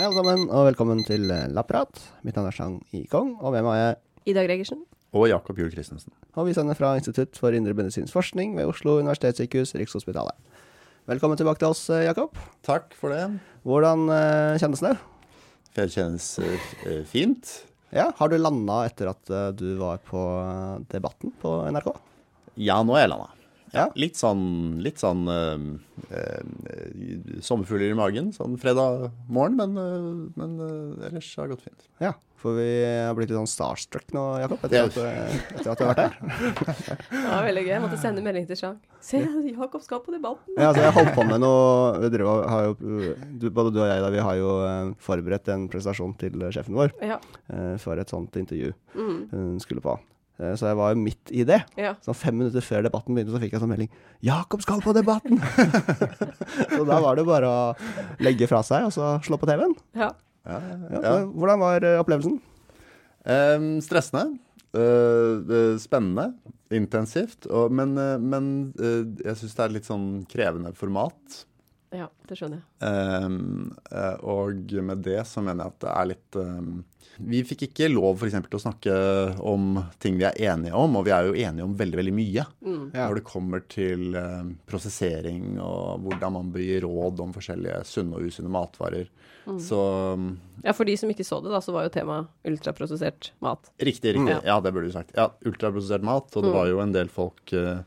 Hei alle sammen, og velkommen til eh, Lapprat. Mitt navn er Chang Yikong, og hvem er jeg? Ida Gregersen. Og Jakob Juel Christensen. Og vi sender fra Institutt for indrebedisinsk forskning ved Oslo universitetssykehus, Rikshospitalet. Velkommen tilbake til oss, eh, Jakob. Takk for det. Hvordan eh, kjennes det? Det kjennes fint. Ja, Har du landa etter at du var på Debatten på NRK? Ja, nå er jeg landa. Ja. Litt sånn, litt sånn øh, øh, sommerfugler i magen sånn fredag morgen, men, øh, men ellers har det gått fint. Ja, for vi har blitt litt sånn starstruck nå, Jakob, etter, at, eh, etter at du har vært her. Det var veldig gøy. Jeg måtte sende melding til sjank. Se, Jakob skal på Debatten. Ja, altså jeg holdt på med noe vi har jo, du, Både du og jeg da, vi har jo forberedt en presentasjon til sjefen vår Ja. for et sånt intervju Mm. hun skulle på. Eh, Så jeg var jo midt i det. ja. Så fem minutter før debatten begynte, så fikk jeg sånn melding 'Jakob skal på debatten!' så da var det bare å legge fra seg og så slå på TV-en. ja. Ja. Hvordan var eh, opplevelsen? Um, stressende. eh, eh, spennende. Intensivt. Og, men uh, men uh, jeg syns det er litt sånn krevende format. Ja, det skjønner jeg. Um, eh, og med det så mener jeg at det er litt um, Vi fikk ikke lov f.eks. til å snakke om ting vi er enige om, og vi er jo enige om veldig veldig mye. Mm. Ja. Når det kommer til um, prosessering og hvordan man bør gi råd om forskjellige sunne og usunne matvarer. Mm. Så um, Ja, for de som ikke så det, da, så var jo temaet ultraprosessert mat. riktig, riktig. Mm. Ja, det burde du sagt. Ja, Ultraprosessert mat. Og det Mm. var jo en del folk uh,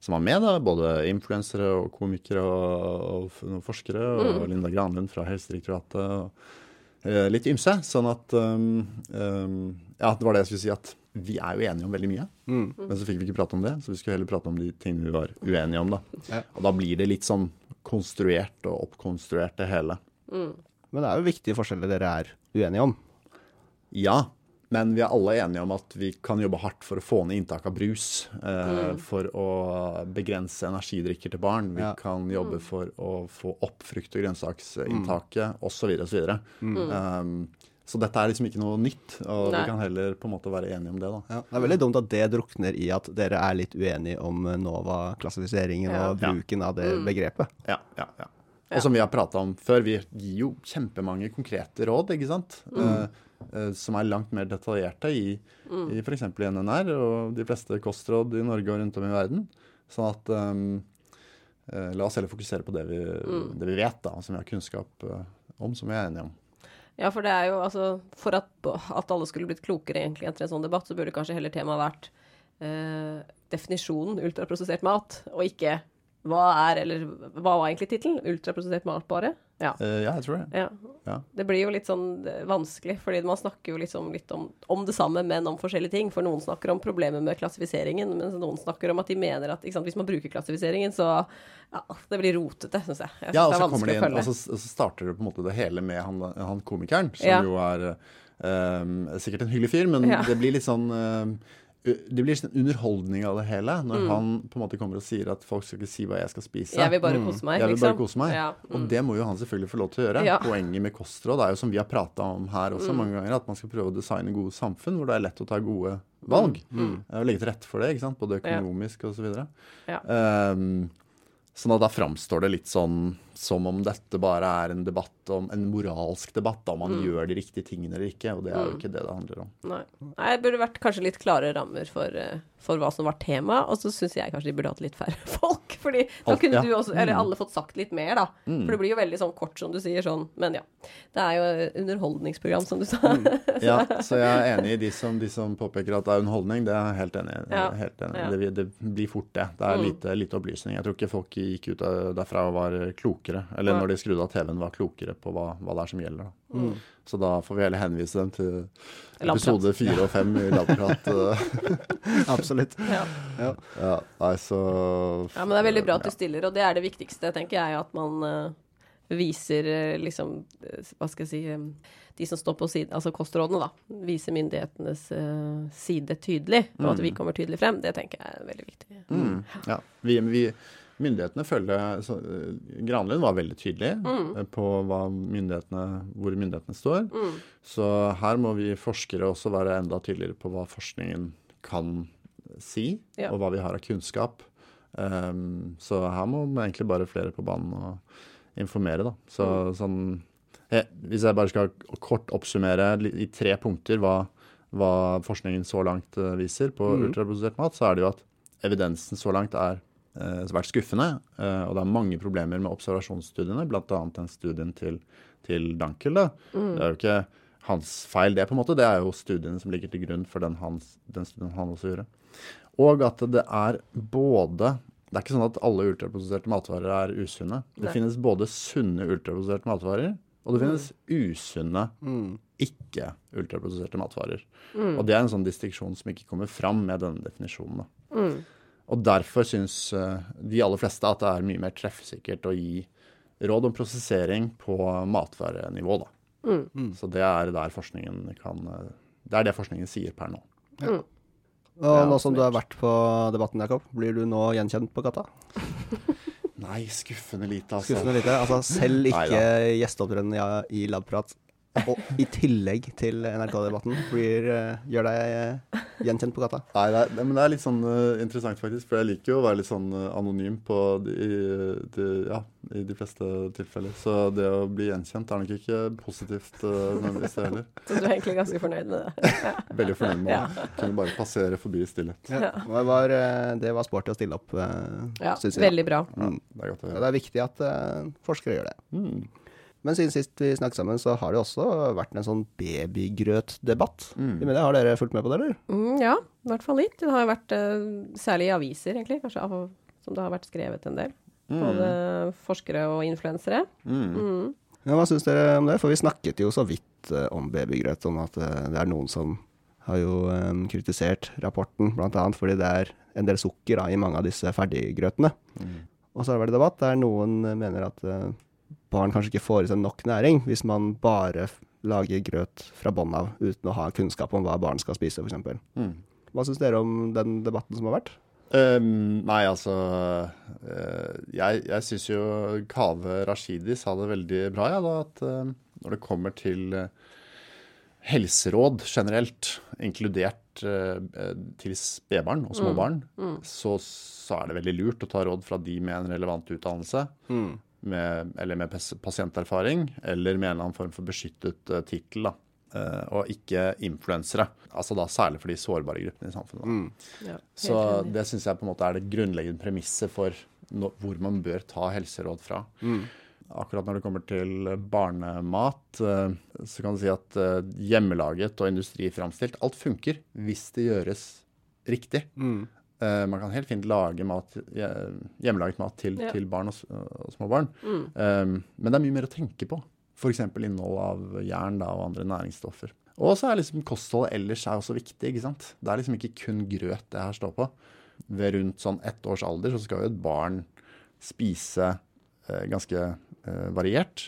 som var med, da, både influensere og komikere og, og noen forskere, og Mm. Linda Granlund fra Helsedirektoratet. og eh, litt ymse. Sånn at um, um, Ja, det var det jeg skulle si, at vi er jo enige om veldig mye. Mm. Men så fikk vi ikke prate om det, så vi skulle heller prate om de tingene vi var uenige om, da. Ja. Og da blir det litt sånn konstruert og oppkonstruert, det hele. Mm. Men det er jo viktige forskjeller dere er uenige om. Ja, men vi er alle enige om at vi kan jobbe hardt for å få ned inntak av brus. Eh, For å begrense energidrikker til barn. Vi Ja. kan jobbe for å få opp frukt- og grønnsaksinntaket osv. osv. Um, så dette er liksom ikke noe nytt, og Nei. vi kan heller på en måte være enige om det. da. Ja, det er veldig dumt at det drukner i at dere er litt uenige om NOVA-klassifiseringen Ja. og bruken av det begrepet. Ja, ja, ja. Og som vi har prata om før, vi gir jo kjempemange konkrete råd, ikke sant. Mm. eh, som er langt mer detaljerte i, i f.eks. i NNR og de fleste kostråd i Norge og rundt om i verden. Sånn at um, eh, la oss heller fokusere på det vi, det vi vet, da, som vi har kunnskap eh, om, som vi er enige om. Ja, for det er jo altså For at, at alle skulle blitt klokere egentlig etter en sånn debatt, så burde kanskje heller temaet vært eh, definisjonen ultraprosessert mat, og ikke hva er, eller hva var egentlig tittelen? Ultraprosessert matbare? Ja. Uh, ja, jeg tror det. Ja. Ja. Det blir jo litt sånn eh, vanskelig, fordi man snakker jo liksom litt om, om det samme, men om forskjellige ting. For noen snakker om problemet med klassifiseringen, mens noen snakker om at de mener at sant, hvis man bruker klassifiseringen, så ja, det blir rotete, syns jeg. jeg synes Ja, og så kommer vanskelig de inn, og så, og så starter det på en måte det hele med han, han komikeren, som jo er um, sikkert en hyggelig fyr, men det blir litt sånn eh, u- det blir en underholdning av det hele, når Mm. han på en måte kommer og sier at folk skal ikke si hva jeg skal spise. Jeg vil bare kose meg, Jeg vil liksom. bare kose meg. Ja. Og det må jo han selvfølgelig få lov til å gjøre. Ja. Poenget med kostråd er jo som vi har prata om her også Mm. mange ganger, at man skal prøve å designe gode samfunn hvor det er lett å ta gode valg. Mm. Eh, Og legge til rette for det, ikke sant? både Ja. økonomisk og så videre. Ja. Um, sånn at da framstår det litt sånn som om dette bare er en debatt om en moralsk debatt, da om man gjør de riktige tingene eller ikke. Og det er jo Mm. ikke det det handler om. Nei. Nei, det burde vært kanskje litt klare rammer for, eh, for hva som var tema, og så syns jeg kanskje de burde hatt litt færre folk. Fordi da kunne du også, eller Mm. alle fått sagt litt mer, da. For det blir jo veldig sånn kort, som du sier, sånn. Men ja. Det er jo underholdningsprogram, som du sa. Ja, så jeg er enig i de som, de som påpeker at det er underholdning. Det er jeg helt enig i. Ja. Helt enig. Ja. Det, det blir fort det. Det er Mm. lite, lite opplysning. Jeg tror ikke folk gikk ut derfra og var klokere. Eller ja. når de skrudde av TV-en, var klokere på hva, hva det er som gjelder. Da. Mm. Så da får vi heller henvise dem til episode fire og fem i Labprat. eh. Absolutt. ja. Ja. ja, nei, så ja, men det er veldig bra at du stiller, og det er det viktigste, tenker jeg, at man eh, viser eh, liksom Hva skal jeg si De som står på siden, altså kostrådene, da. Viser myndighetenes side tydelig, og at vi kommer tydelig frem. Det tenker jeg er veldig viktig. Mm, ja. Vi, vi, myndighetene følge så, eh, Granlund var veldig tydelig Mm. eh, på myndighetene, hvor myndighetene står. Så her må vi forskere også være enda tydeligere på hva forskningen kan si, Ja. og hva vi har av kunnskap. Um, så her må egentlig bare flere på banen og informere, da. Så Mm. sånn eh, Hvis jeg bare skal kort oppsummere i tre punkter hva, hva forskningen så langt viser på Mhm. ultraprosessert mat, så er det jo at evidensen så langt er svært skuffende. eh, og det er mange problemer med observasjonsstudiene, bl.a. den studien til, til Dankel. Da. Det er jo ikke hans feil, det, på en måte. Det er jo studiene som ligger til grunn for den, hans, den studien han også gjorde. Og at det er både Det er ikke sånn at alle ultraprosesserte matvarer er usunne. Det Nei. finnes både sunne ultraprosesserte matvarer, og det finnes usunne Mm. ikke-ultraprosesserte matvarer. Og det er en sånn distriksjon som ikke kommer fram med denne definisjonen. Da. Mm. Og derfor syns eh, de aller fleste at det er mye mer treffsikkert å gi råd om prosessering på matvarenivå. Da. Mm. Så det er der forskningen kan eh, Det er det forskningen sier per nå. Og nå som du har vært på debatten, Jakob, blir du nå gjenkjent på gata? Nei, skuffende lite, altså. Skuffende lite. Altså selv ikke Neida. gjesteopptreden i, i Labprat, og i tillegg til NRK-debatten, blir, uh, gjør deg uh, gjenkjent på gata. Nei, det er, men det er litt sånn uh, interessant, faktisk. For jeg liker jo å være litt sånn anonym på de, de, ja, i de fleste tilfeller. Så det å bli gjenkjent er nok ikke positivt uh, nødvendigvis, det heller. Så du er egentlig ganske fornøyd med det? Veldig fornøyd med Ja. å kunne bare passere forbi i stillhet. Ja. Det, var, det var sporty å stille opp, uh, Ja, synes jeg. veldig bra. Ja, Mm. det er godt å Ja, det er viktig at forskere gjør det. Mm. Men siden sist vi snakket sammen, så har det også vært en sånn babygrøtdebatt. Mm. I media, har dere fulgt med på det, eller? Mm, ja, i hvert fall litt. Det har jo vært eh, særlig i aviser, egentlig, kanskje, av, som det har vært skrevet en del. Både forskere og influensere. Mm. Mm. Ja, hva syns dere om det? For vi snakket jo så vidt eh, om babygrøt, om at eh, det er noen som har jo kritisert rapporten, bl.a. fordi det er en del sukker da, i mange av disse ferdiggrøtene. Mm. Og så har det vært debatt der noen mener at barn kanskje ikke får i seg nok næring hvis man bare lager grøt fra bånn av uten å ha kunnskap om hva barn skal spise, f.eks. Mm. Hva syns dere om den debatten som har vært? Um, nei, altså uh, Jeg, jeg syns jo Kaveh Rashidi sa det veldig bra, ja, da, at uh, når det kommer til uh, helseråd generelt, inkludert til spedbarn og småbarn, så, så er det veldig lurt å ta råd fra de med en relevant utdannelse. Med, eller med pasienterfaring, eller med en eller annen form for beskyttet uh, tittel. Eh, og ikke influensere. Altså da særlig for de sårbare gruppene i samfunnet. da. Ja, Så enig. det syns jeg på en måte er det grunnleggende premisset for no hvor man bør ta helseråd fra. Akkurat når det kommer til barnemat, eh, så kan du si at eh, hjemmelaget og industriframstilt, alt funker hvis det gjøres riktig. Eh, man kan helt fint lage mat, hjemmelaget mat til, Ja. til barn og, og små barn. Mm. Um, men det er mye mer å tenke på. F.eks. innhold av jern da, og andre næringsstoffer. Og så er liksom kostholdet ellers er også viktig. ikke sant? Det er liksom ikke kun grøt det her står på. Ved rundt sånn ett års alder så skal jo et barn spise uh, ganske uh, variert,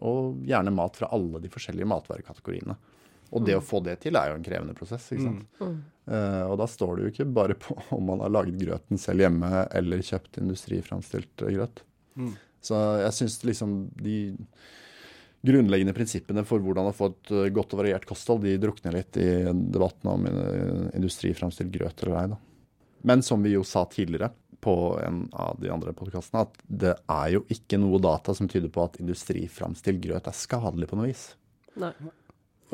og gjerne mat fra alle de forskjellige matvarekategoriene. Og det å få det til er jo en krevende prosess. ikke sant? Mm. Uh, og da står det jo ikke bare på om man har laget grøten selv hjemme eller kjøpt industriframstilt grøt. grøt. Så jeg syns liksom de grunnleggende prinsippene for hvordan å få et eh, godt og variert kosthold, de drukner litt i debatten om eh, industriframstilt grøt eller ei. da. Men som vi jo sa tidligere på en av de andre podkastene, at det er jo ikke noe data som tyder på at industriframstilt grøt er skadelig på noe vis. Nei.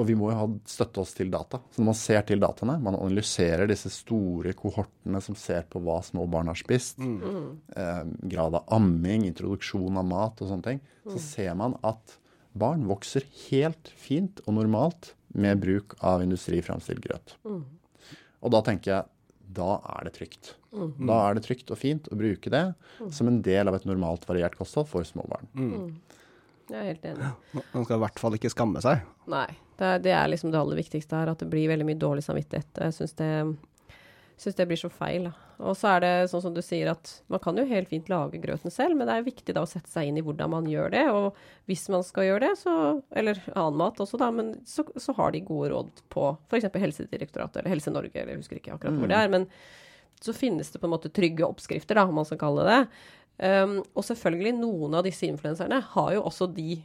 Og vi må jo ha støtte oss til data. Så når man ser til dataene, man analyserer disse store kohortene som ser på hva små barn har spist, eh, grad av amming, introduksjon av mat og sånne ting, så ser man at barn vokser helt fint og normalt med bruk av industriframstilt grøt. Og da tenker jeg da er det trygt. Da er det trygt og fint å bruke det som en del av et normalt variert kosthold for små barn. Jeg er helt enig. Man skal i hvert fall ikke skamme seg. Nei. Det er, det er liksom det aller viktigste her, at det blir veldig mye dårlig samvittighet. Jeg syns det, synes det blir så feil. Da. Og så er det sånn som du sier at man kan jo helt fint lage grøten selv, men det er viktig da å sette seg inn i hvordan man gjør det. Og hvis man skal gjøre det, så Eller annen mat også, da, men så, så har de gode råd på f.eks. Helsedirektoratet eller Helse Norge, eller jeg husker ikke akkurat hvor det er. men så finnes det på en måte trygge oppskrifter, da, om man skal kalle det det. Um, og selvfølgelig, noen av disse influenserne har jo også de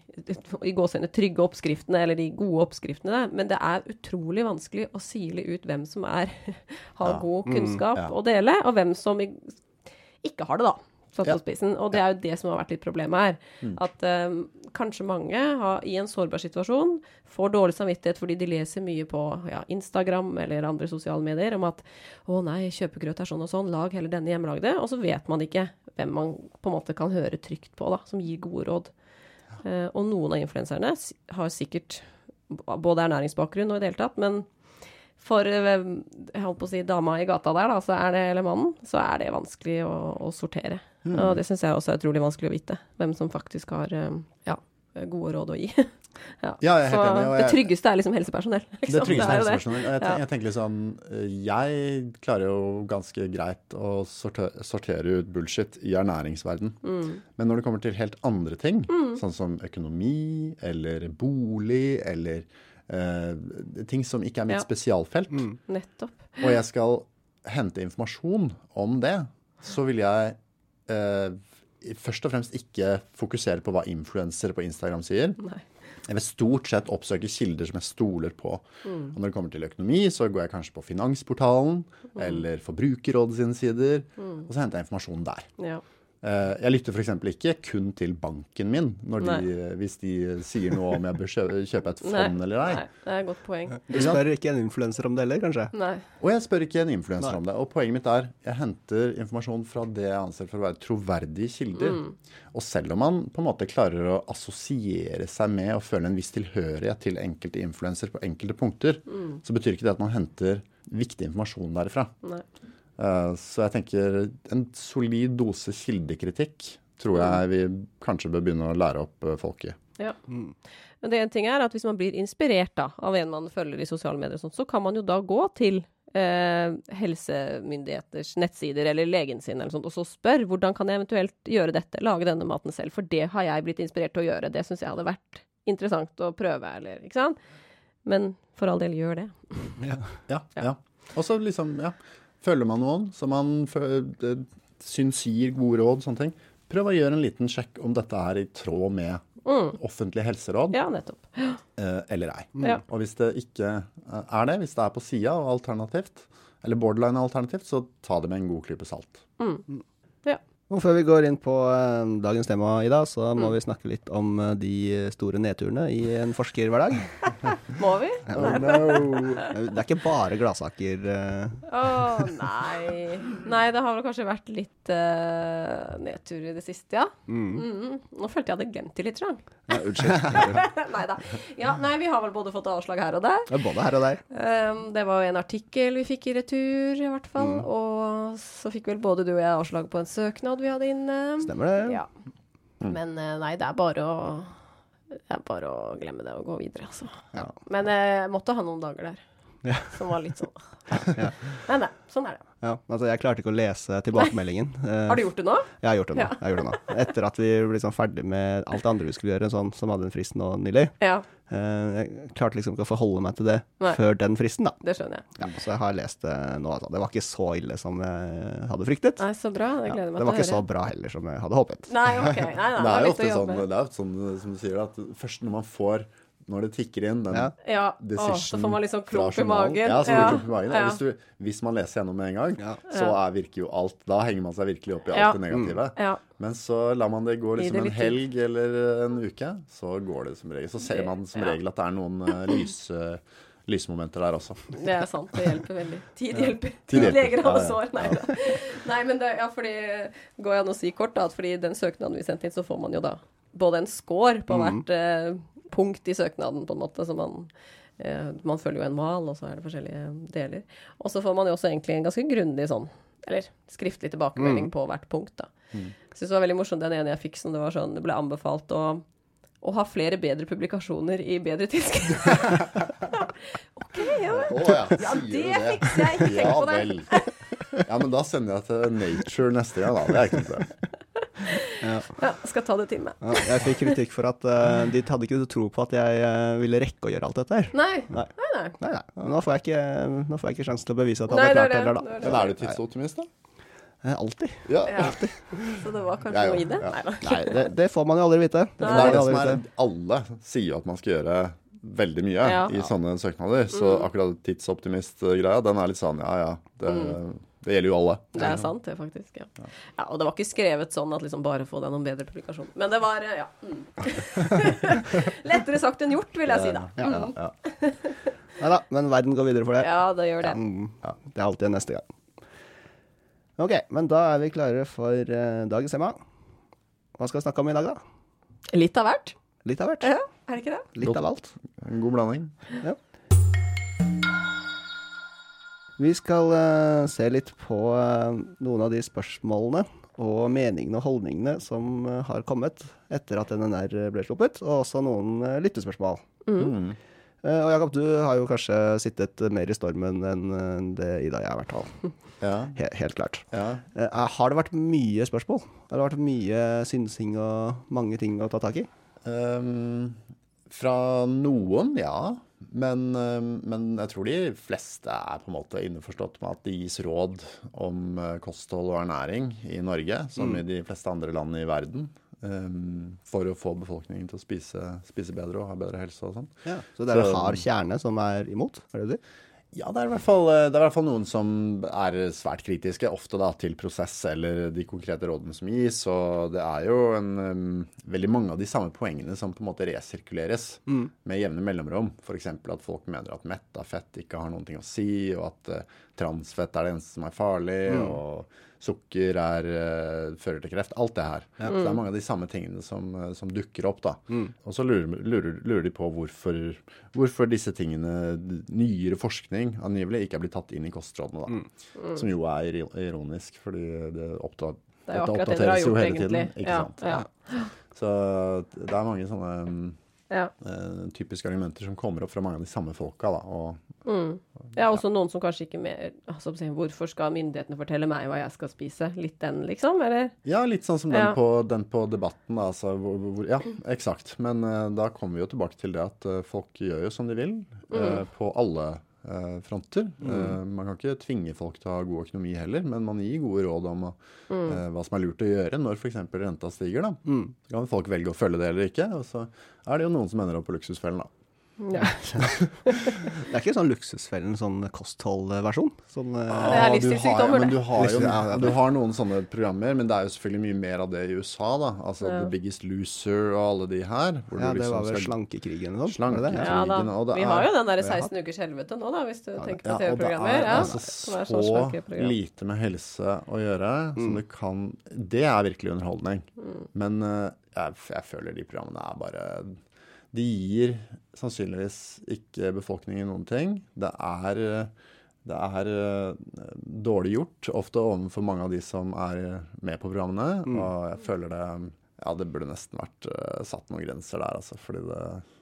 i gåsehudene trygge oppskriftene, eller de gode oppskriftene, men det er utrolig vanskelig å sile ut hvem som er, har Ja. god Mm, kunnskap ja. å dele, og hvem som ikke har det, da. Satt på spissen. Og det er jo det som har vært litt problemet her. Mm. At um, kanskje mange har, i en sårbar situasjon får dårlig samvittighet fordi de leser mye på ja, Instagram eller andre sosiale medier om at 'Å nei, kjøpegrøt er sånn og sånn, lag heller denne hjemmelagde'. Og så vet man ikke hvem man på en måte kan høre trygt på, da, som gir gode råd. Uh, og noen av influenserne har sikkert både ernæringsbakgrunn og i det hele tatt, men for eh, jeg holdt på å si dama i gata der, da, så er det, eller mannen, så er det vanskelig å, å sortere. Og det syns jeg også er utrolig vanskelig å vite. Hvem som faktisk har eh, ja, gode råd å gi. ja. Ja, jeg er helt så enig, og det tryggeste er liksom helsepersonell. Det Liksom. tryggeste er helsepersonell. Jeg, ten- jeg tenker liksom Jeg klarer jo ganske greit å sortere, sortere ut bullshit i ernæringsverden. Mm. Men når det kommer til helt andre ting, sånn som økonomi eller bolig eller ting som ikke er mitt Ja. spesialfelt, Nettopp. og jeg skal hente informasjon om det, så vil jeg eh, først og fremst ikke fokusere på hva influensere på Instagram sier. Nei. Jeg vil stort sett oppsøke kilder som jeg stoler på. Og når det kommer til økonomi, så går jeg kanskje på Finansportalen eller Forbrukerrådet sine sider, og så henter jeg informasjon der. Ja. Eh, Jeg lytter f.eks. ikke kun til banken min når de, hvis de sier noe om jeg bør kjøpe, et fond eller ei. Nei, det er et godt poeng. Du spør ikke en influenser om det heller, kanskje? Nei. Og jeg spør ikke en influenser om det. Og poenget mitt er jeg henter informasjon fra det jeg anser for å være troverdige kilder. Og selv om man på en måte klarer å assosiere seg med og føle en viss tilhørighet til enkelte influenser på enkelte punkter, så betyr ikke det at man henter viktig informasjon derifra. Nei. Eh, Så jeg tenker en solid dose kildekritikk tror jeg vi kanskje bør begynne å lære opp eh, folk i. Ja. Men det en ting er at hvis man blir inspirert da, av en man følger i sosiale medier, og sånt, så kan man jo da gå til eh, helsemyndigheters nettsider eller legen sin eller sånt, og så spør hvordan kan jeg eventuelt gjøre dette, lage denne maten selv, for det har jeg blitt inspirert til å gjøre. Det syns jeg hadde vært interessant å prøve, eller ikke sant? Men for all del, gjør det. Ja, Ja. ja. Og så liksom, ja, følger man noen som man eh, syns gir gode råd, sånne ting, prøv å gjøre en liten sjekk om dette er i tråd med offentlige helseråd, Ja, nettopp. eh, eller ei. Ja. Og hvis det ikke eh, er det, hvis det er på sida og alternativt, eller borderline alternativt, så ta det med en god klype salt. Ja. Og før vi går inn på eh, dagens tema, Ida, så må vi snakke litt om eh, de store nedturene i en forskerhverdag. Må vi? Oh, no. Det er ikke bare gladsaker. Å oh, nei. Nei, det har vel kanskje vært litt uh, nedtur i det siste, ja. Mm. Nå følte jeg hadde glemt det litt, Trang. Ja, unnskyld. nei da. Ja, nei, vi har vel både fått avslag her og der. Er både her og der. Um, det var jo en artikkel vi fikk i retur, i hvert fall. Og så fikk vel både du og jeg avslag på en søknad vi hadde inne. Stemmer det? Ja. Men eh, nei, det er bare å det er bare å glemme det og gå videre, altså. Ja. Men jeg måtte ha noen dager der Ja. som var litt sånn Men nei, sånn er det. Ja, altså jeg klarte ikke å lese tilbakemeldingen. Eh, Har du gjort det nå? Jeg har gjort det nå. Ja. Gjort det nå. Etter at vi ble sånn ferdig med alt det andre vi skulle gjøre, sånn, som hadde en frist nå nylig. Eh, jeg klarte liksom ikke å forholde meg til det Nei. før den fristen, da. det skjønner jeg. Ja, så jeg har lest det nå. Altså. Det var ikke så ille som jeg hadde fryktet. Nei, så bra. Det gleder ja, meg til å var ikke så bra heller som jeg hadde håpet. Nei, ok. Nei, da, Det er jo ofte sånn, det er ofte sånn som du sier, at først når man får Når det tikker inn den Ja. Ja, å, så får man liksom klump i magen. Ja, så får klump i magen. Ja. Hvis, du, hvis man leser gjennom med en gang, Ja. så er, virker jo alt Da henger man seg virkelig opp i alt Ja. det negative. Ja. Men så lar man det gå liksom det en helg eller en uke, så går det som regel. Så ser man som regel at det er noen uh, lys, eh, lysmomenter der også. Det er sant. Det hjelper veldig. Tid hjelper. Tid hjelper. Leger Ja, ja. sår. Nei da. Nei, men det, ja, fordi Går jeg an å si kort, da, at fordi den søknaden vi sendte inn, så får man jo da både en score på hvert eh, punkt i søknaden, på en måte, så man eh, Man følger jo en mal, og så er det forskjellige deler. Og så får man jo også egentlig en ganske grundig sånn eller skriftlig tilbakemelding på hvert punkt, da. Jeg synes det var veldig morsomt den ene jeg fikk, som det var sånn Det ble anbefalt å å ha flere bedre publikasjoner i bedre tidsskrift. OK, ja vel. Å ja, Ja, det fikser jeg. Ikke tenk Ja på det. Ja, men da sender jeg til Nature neste gang, da. Det er ikke noe problem. Ja, skal ta det til meg. Ja, jeg fikk kritikk for at uh, de hadde ikke tro på at jeg uh, ville rekke å gjøre alt dette her. Nei. Nei. Nei, nei. Nei, nei. Nå får jeg ikke, nå får jeg ikke sjansen til å bevise at jeg hadde klart det heller, da. er. Men er du tidsoptimist, da? Eh, alltid. Ja. Ja. Så det var kanskje Ja, noe i det? ja. Nei. Nei, det, det får man jo aldri vite. Det Det er det aldri som er vite. Alle sier jo at man skal gjøre veldig mye Ja. i sånne søknader. Så akkurat tidsoptimist-greia, den er litt sånn ja ja, det, det gjelder jo alle. Det er sant, det, faktisk. Ja. ja. Og det var ikke skrevet sånn at liksom bare få deg noen bedre publikasjon. Men det var, eh, ja. Mm. Lettere sagt enn gjort, vil jeg si, da. Ja, ja. Ja. Nei da, men verden går videre for det. Ja, det gjør det. Ja, det er alltid en neste gang. Ok, men da er vi klare for uh, dagens tema. Hva skal vi snakke om i dag, da? Litt av hvert. Litt av hvert. Ja, er det ikke det? Litt av alt. En god blanding. Vi skal uh, se litt på uh, noen av de spørsmålene og meningene og holdningene som uh, har kommet etter at NNR ble sluppet, og også noen lyttespørsmål. Mm. Eh, og Jakob, du har jo kanskje sittet mer i stormen enn det Ida og jeg, i hvert fall. Ja. He helt klart. ja. Har det vært mye spørsmål? Har det vært mye synsing og mange ting å ta tak i? Um, fra noen, ja. Men, ehm, men jeg tror de fleste er på en måte innforstått med at det gis råd om eh, kosthold og ernæring i Norge, som i de fleste andre land i verden. Um, for å få befolkningen til å spise, spise bedre og ha bedre helse og sånn. Så det er en hard kjerne som er imot? Er det det? Ja, det er, i hvert fall, eh, det er i hvert fall noen som er svært kritiske, ofte da til prosess eller de konkrete rådene som gis. Og det er jo en, um, veldig mange av de samme poengene som på en måte resirkuleres med jevne mellomrom. F.eks. at folk mener at metta fett ikke har noen ting å si, og at uh, transfett er det eneste som er farlig, og sukker er, eh, fører til kreft. Alt det her. Så det er mange av de samme tingene som, eh, som dukker opp. da. Og så lurer, lurer, lurer de på hvorfor, hvorfor disse tingene, nyere forskning angivelig, ikke er blitt tatt inn i kostrådene. da. Som jo er ironisk, fordi det, oppdager Det er jo dette akkurat det dere har gjort, hele tiden. egentlig. Ikke Ja, sant? ja. Så det er mange sånne mm, Ja. eh, typiske argumenter som kommer opp fra mange av de samme folka. da, og ja, også noen som kanskje ikke mer altså, Hvorfor skal myndighetene fortelle meg hva jeg skal spise? Litt den, liksom? Eller? Ja, litt sånn som den, Ja. på, den på debatten. Da, altså, hvor, hvor, ja, eksakt. Men eh, da kommer vi jo tilbake til det at uh, folk gjør jo som de vil, eh, på alle eh, fronter. Eh, man kan ikke tvinge folk til å ha god økonomi heller, men man gir gode råd om eh, hva som er lurt å gjøre når f.eks. renta stiger. Da. Så kan folk velge å følge det eller ikke, og så er det jo noen som ender opp på luksusfellen. da. Ja. Det er ikke sånn Luksusfellen, sånn kostholdversjon? Sånn, eh, Det er du livsstilssykdommer, det. Du har, jo, du har noen sånne programmer, men det er jo selvfølgelig mye mer av det i USA. da. Altså Ja. The Biggest Loser og alle de her. hvor ja, du det liksom var vel skal- Slankekrigen det? Slankekrigen. Ja da. og det Vi har jo den derre Ja. 16 ukers helvete nå, da, hvis du tenker på TV-programmer. er Ja, altså så sånn lite med helse å gjøre som det kan Det er virkelig underholdning. Men uh, jeg, jeg føler de programmene er bare De gir sannsynligvis ikke befolkningen noen ting. Det er det er eh, dårlig gjort, ofte overfor mange av de som er med på programmene. Og jeg føler det Ja, det burde nesten vært eh, satt noen grenser der, altså. Fordi det,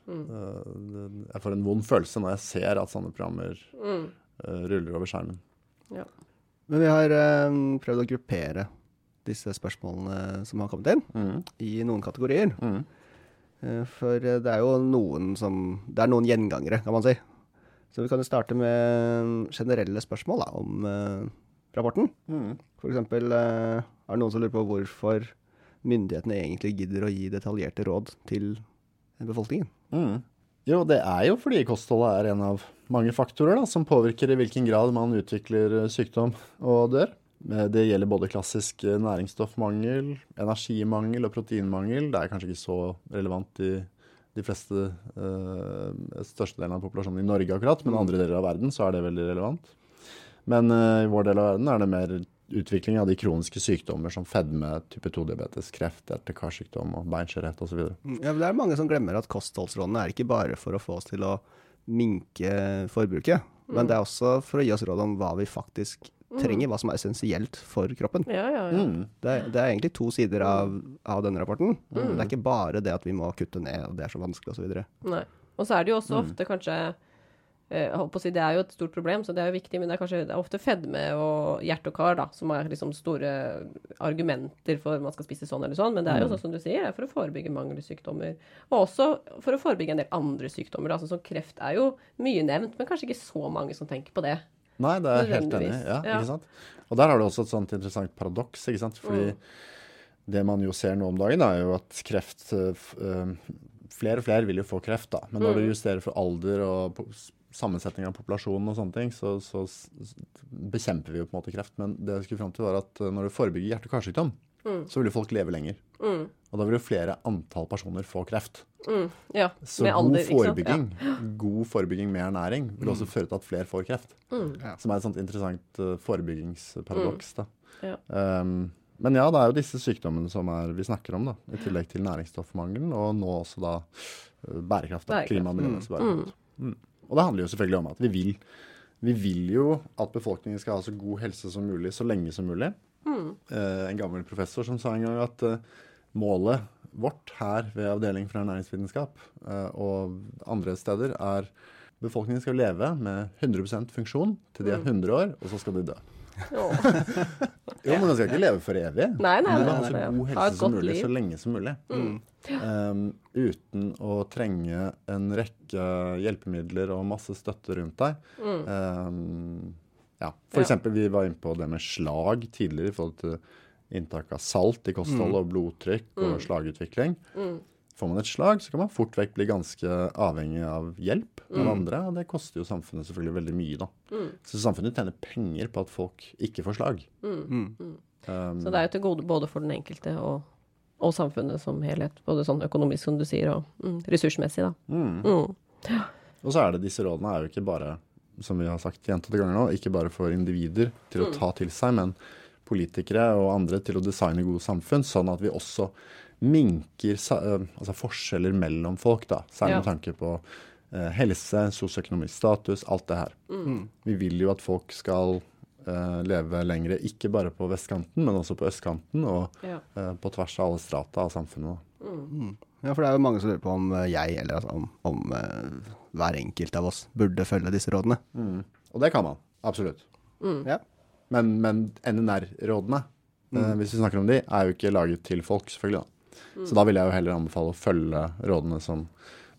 eh, det Jeg får en vond følelse når jeg ser at sånne programmer Mm. eh, ruller over skjermen. Ja. Men vi har eh, prøvd å gruppere disse spørsmålene som har kommet inn, Mm. i noen kategorier. Mm. Eh, For eh, det er jo noen som Det er noen gjengangere, kan man si. Så vi kan jo starte med generelle spørsmål da, om eh, rapporten. Mm. Eksempel eh, er det noen som lurer på hvorfor myndighetene egentlig gidder å gi detaljerte råd til befolkningen. Mm. Jo, det er jo fordi kostholdet er en av mange faktorer da, som påvirker i hvilken grad man utvikler eh, sykdom og dør. Eh, Det gjelder både klassisk eh, næringsstoffmangel, energimangel og proteinmangel. Det er kanskje ikke så relevant i de fleste, eh, størstedelen av populasjonen i Norge akkurat, men andre deler av verden så er det veldig relevant. Men eh, i vår del av verden er det mer utvikling av de kroniske sykdommer som fedme, type 2-diabetes, kreft, hjerte-karsykdom og beinskjørhet osv. Ja, men det er mange som glemmer at kostholdsrådene er ikke bare for å få oss til å minke forbruket, men det er også for å gi oss råd om hva vi faktisk trenger, hva som er essensielt for kroppen. Ja, ja, ja. Mm. Det det er egentlig to sider av, av denne rapporten. Det er ikke bare det at vi må kutte ned, og det er så vanskelig osv. Nei. Og så er det jo Mm. også ofte kanskje eh, jeg holdt å si, Det er jo et stort problem, så det er jo viktig, men det er kanskje det er ofte fedme og hjerte og kar da, som er liksom store argumenter for man skal spise sånn eller sånn. Men det er Mm. jo sånn som du sier, det er for å forebygge mangelsykdommer. Og også for å forebygge en del andre sykdommer. Da. Sånn som kreft er jo mye nevnt, men kanskje ikke så mange som tenker på det. Nei, det er jeg helt enig. Ja, Ja. ikke sant? Og der har du også et sånt interessant paradoks, ikke sant? Fordi Mm. det man jo ser nå om dagen, er jo at kreft eh, eh, Flere og flere vil jo få kreft, da. Men når du Mm. justerer for alder og sammensetning av populasjonen og sånne ting, så, så bekjemper vi jo på en måte kreft. Men det jeg skulle fram til, var at eh, når du forebygger hjerte- og karsykdom, Mm. så vil jo folk leve lenger. Mm. Og da vil jo flere antall personer få kreft. Mm. Ja, Så med god alder, ikke sant? forebygging, god forebygging med ernæring vil også føre til at flere får kreft. Mm. Som er et sånt interessant uh, forebyggingsparadoks. da. Ja. Um, men ja, det er jo disse sykdommene som er, vi snakker om, da. I tillegg til næringsstoffmangelen, og nå også da uh, bærekraft. da. Bærekraft. Klima- og miljømessig Mm. Mm. Og det handler jo selvfølgelig om at vi vil, vi vil jo at befolkningen skal ha så god helse som mulig så lenge som mulig. Mm. Eh, en gammel professor som sa en gang at eh, målet vårt her ved Avdeling for ernæringsvitenskap eh, og andre steder er befolkningen skal leve med 100% funksjon til de er 100 år, og så skal de dø. Jo, men man skal ikke leve for evig. Nei, nei, Men nei, ha nei, så nei. god helse som mulig liv. så lenge som mulig. Mm. Um, uten å trenge en rekke hjelpemidler og masse støtte rundt deg. Mm. Um, ja, for Ja. eksempel, vi var inne på det med slag tidligere i forhold til inntak av salt i kostholdet og blodtrykk og Mm. slagutvikling. Mm. Får man et slag, så kan man fort vekk bli ganske avhengig av hjelp av Mm. andre, og det koster jo samfunnet selvfølgelig veldig mye, da. Mm. Så samfunnet tjener penger på at folk ikke får slag. Mm. Mm. Um, Så det er jo til gode både for den enkelte og, og samfunnet som helhet. Både sånn økonomisk, som du sier, og mm, ressursmessig, da. mm. Mm. Og så er det disse rådene er jo ikke bare, som vi har sagt gjentatte ganger nå, ikke bare for individer til å Mm. ta til seg, men politikere og andre til å designe gode samfunn, sånn at vi også minker eh, altså forskjeller mellom folk, da. Særlig Ja. med tanke på eh, helse, sosioøkonomisk status, alt det her. Mm. Vi vil jo at folk skal eh, leve lengre, ikke bare på vestkanten, men også på østkanten, og Ja. eh, på tvers av alle strata av samfunnet. da. Mm. Mm. Ja, for det er jo mange som lurer på om eh, jeg, eller altså om, om uh, hver enkelt av oss, burde følge disse rådene. Og det kan man. Absolutt. Mm. Ja. Men, men NNR-rådene, eh, Mm. hvis vi snakker om de, er jo ikke laget til folk, selvfølgelig. da. Så da vil jeg jo heller anbefale å følge rådene som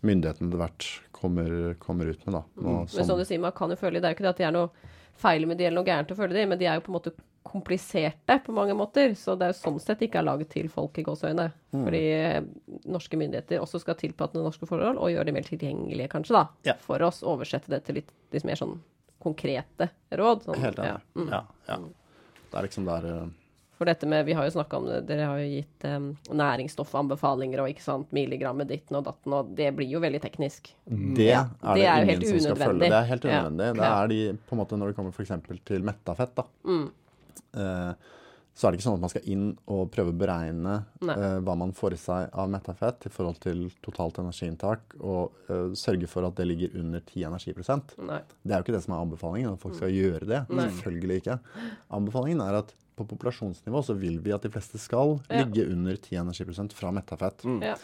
myndighetene etter hvert kommer, kommer ut med. da. Og Men som som- du sier, man kan jo følge de. Det er jo ikke det at de er noe feil med de eller noe gærent å følge de, men de er jo på en måte kompliserte på mange måter. Så det er jo sånn sett ikke er laget til folk i gåseøyne. Fordi eh, norske myndigheter også skal tilpasse norske forhold, og gjøre de mer tilgjengelige, kanskje, da. Ja. For oss. Oversette det til litt, litt mer sånn konkrete råd. Sånn, Helt enig. ja. Mm. Ja, ja. Det er liksom der uh... For dette med, vi har jo snakka om det, dere har jo gitt um, næringsstoffanbefalinger og ikke sant, milligram med ditten og datten, og det blir jo veldig teknisk. Det er det, det er ingen helt som skal unødvendig. følge. Det er helt Ja, unødvendig. Det er de, på en måte Når det kommer f.eks. til mettafett, da, Mm. Eh, så er det ikke sånn at man skal inn og prøve å beregne eh, hva man får i seg av mettafett i forhold til totalt energiinntak, og eh, sørge for at det ligger under 10 energiprosent. Nei. Det er jo ikke det som er anbefalingen, at folk skal gjøre det. Nei. Selvfølgelig ikke. Anbefalingen er at på populasjonsnivå så vil vi at de fleste skal Ja. ligge under 10 energiprosent fra mettafett. Ja.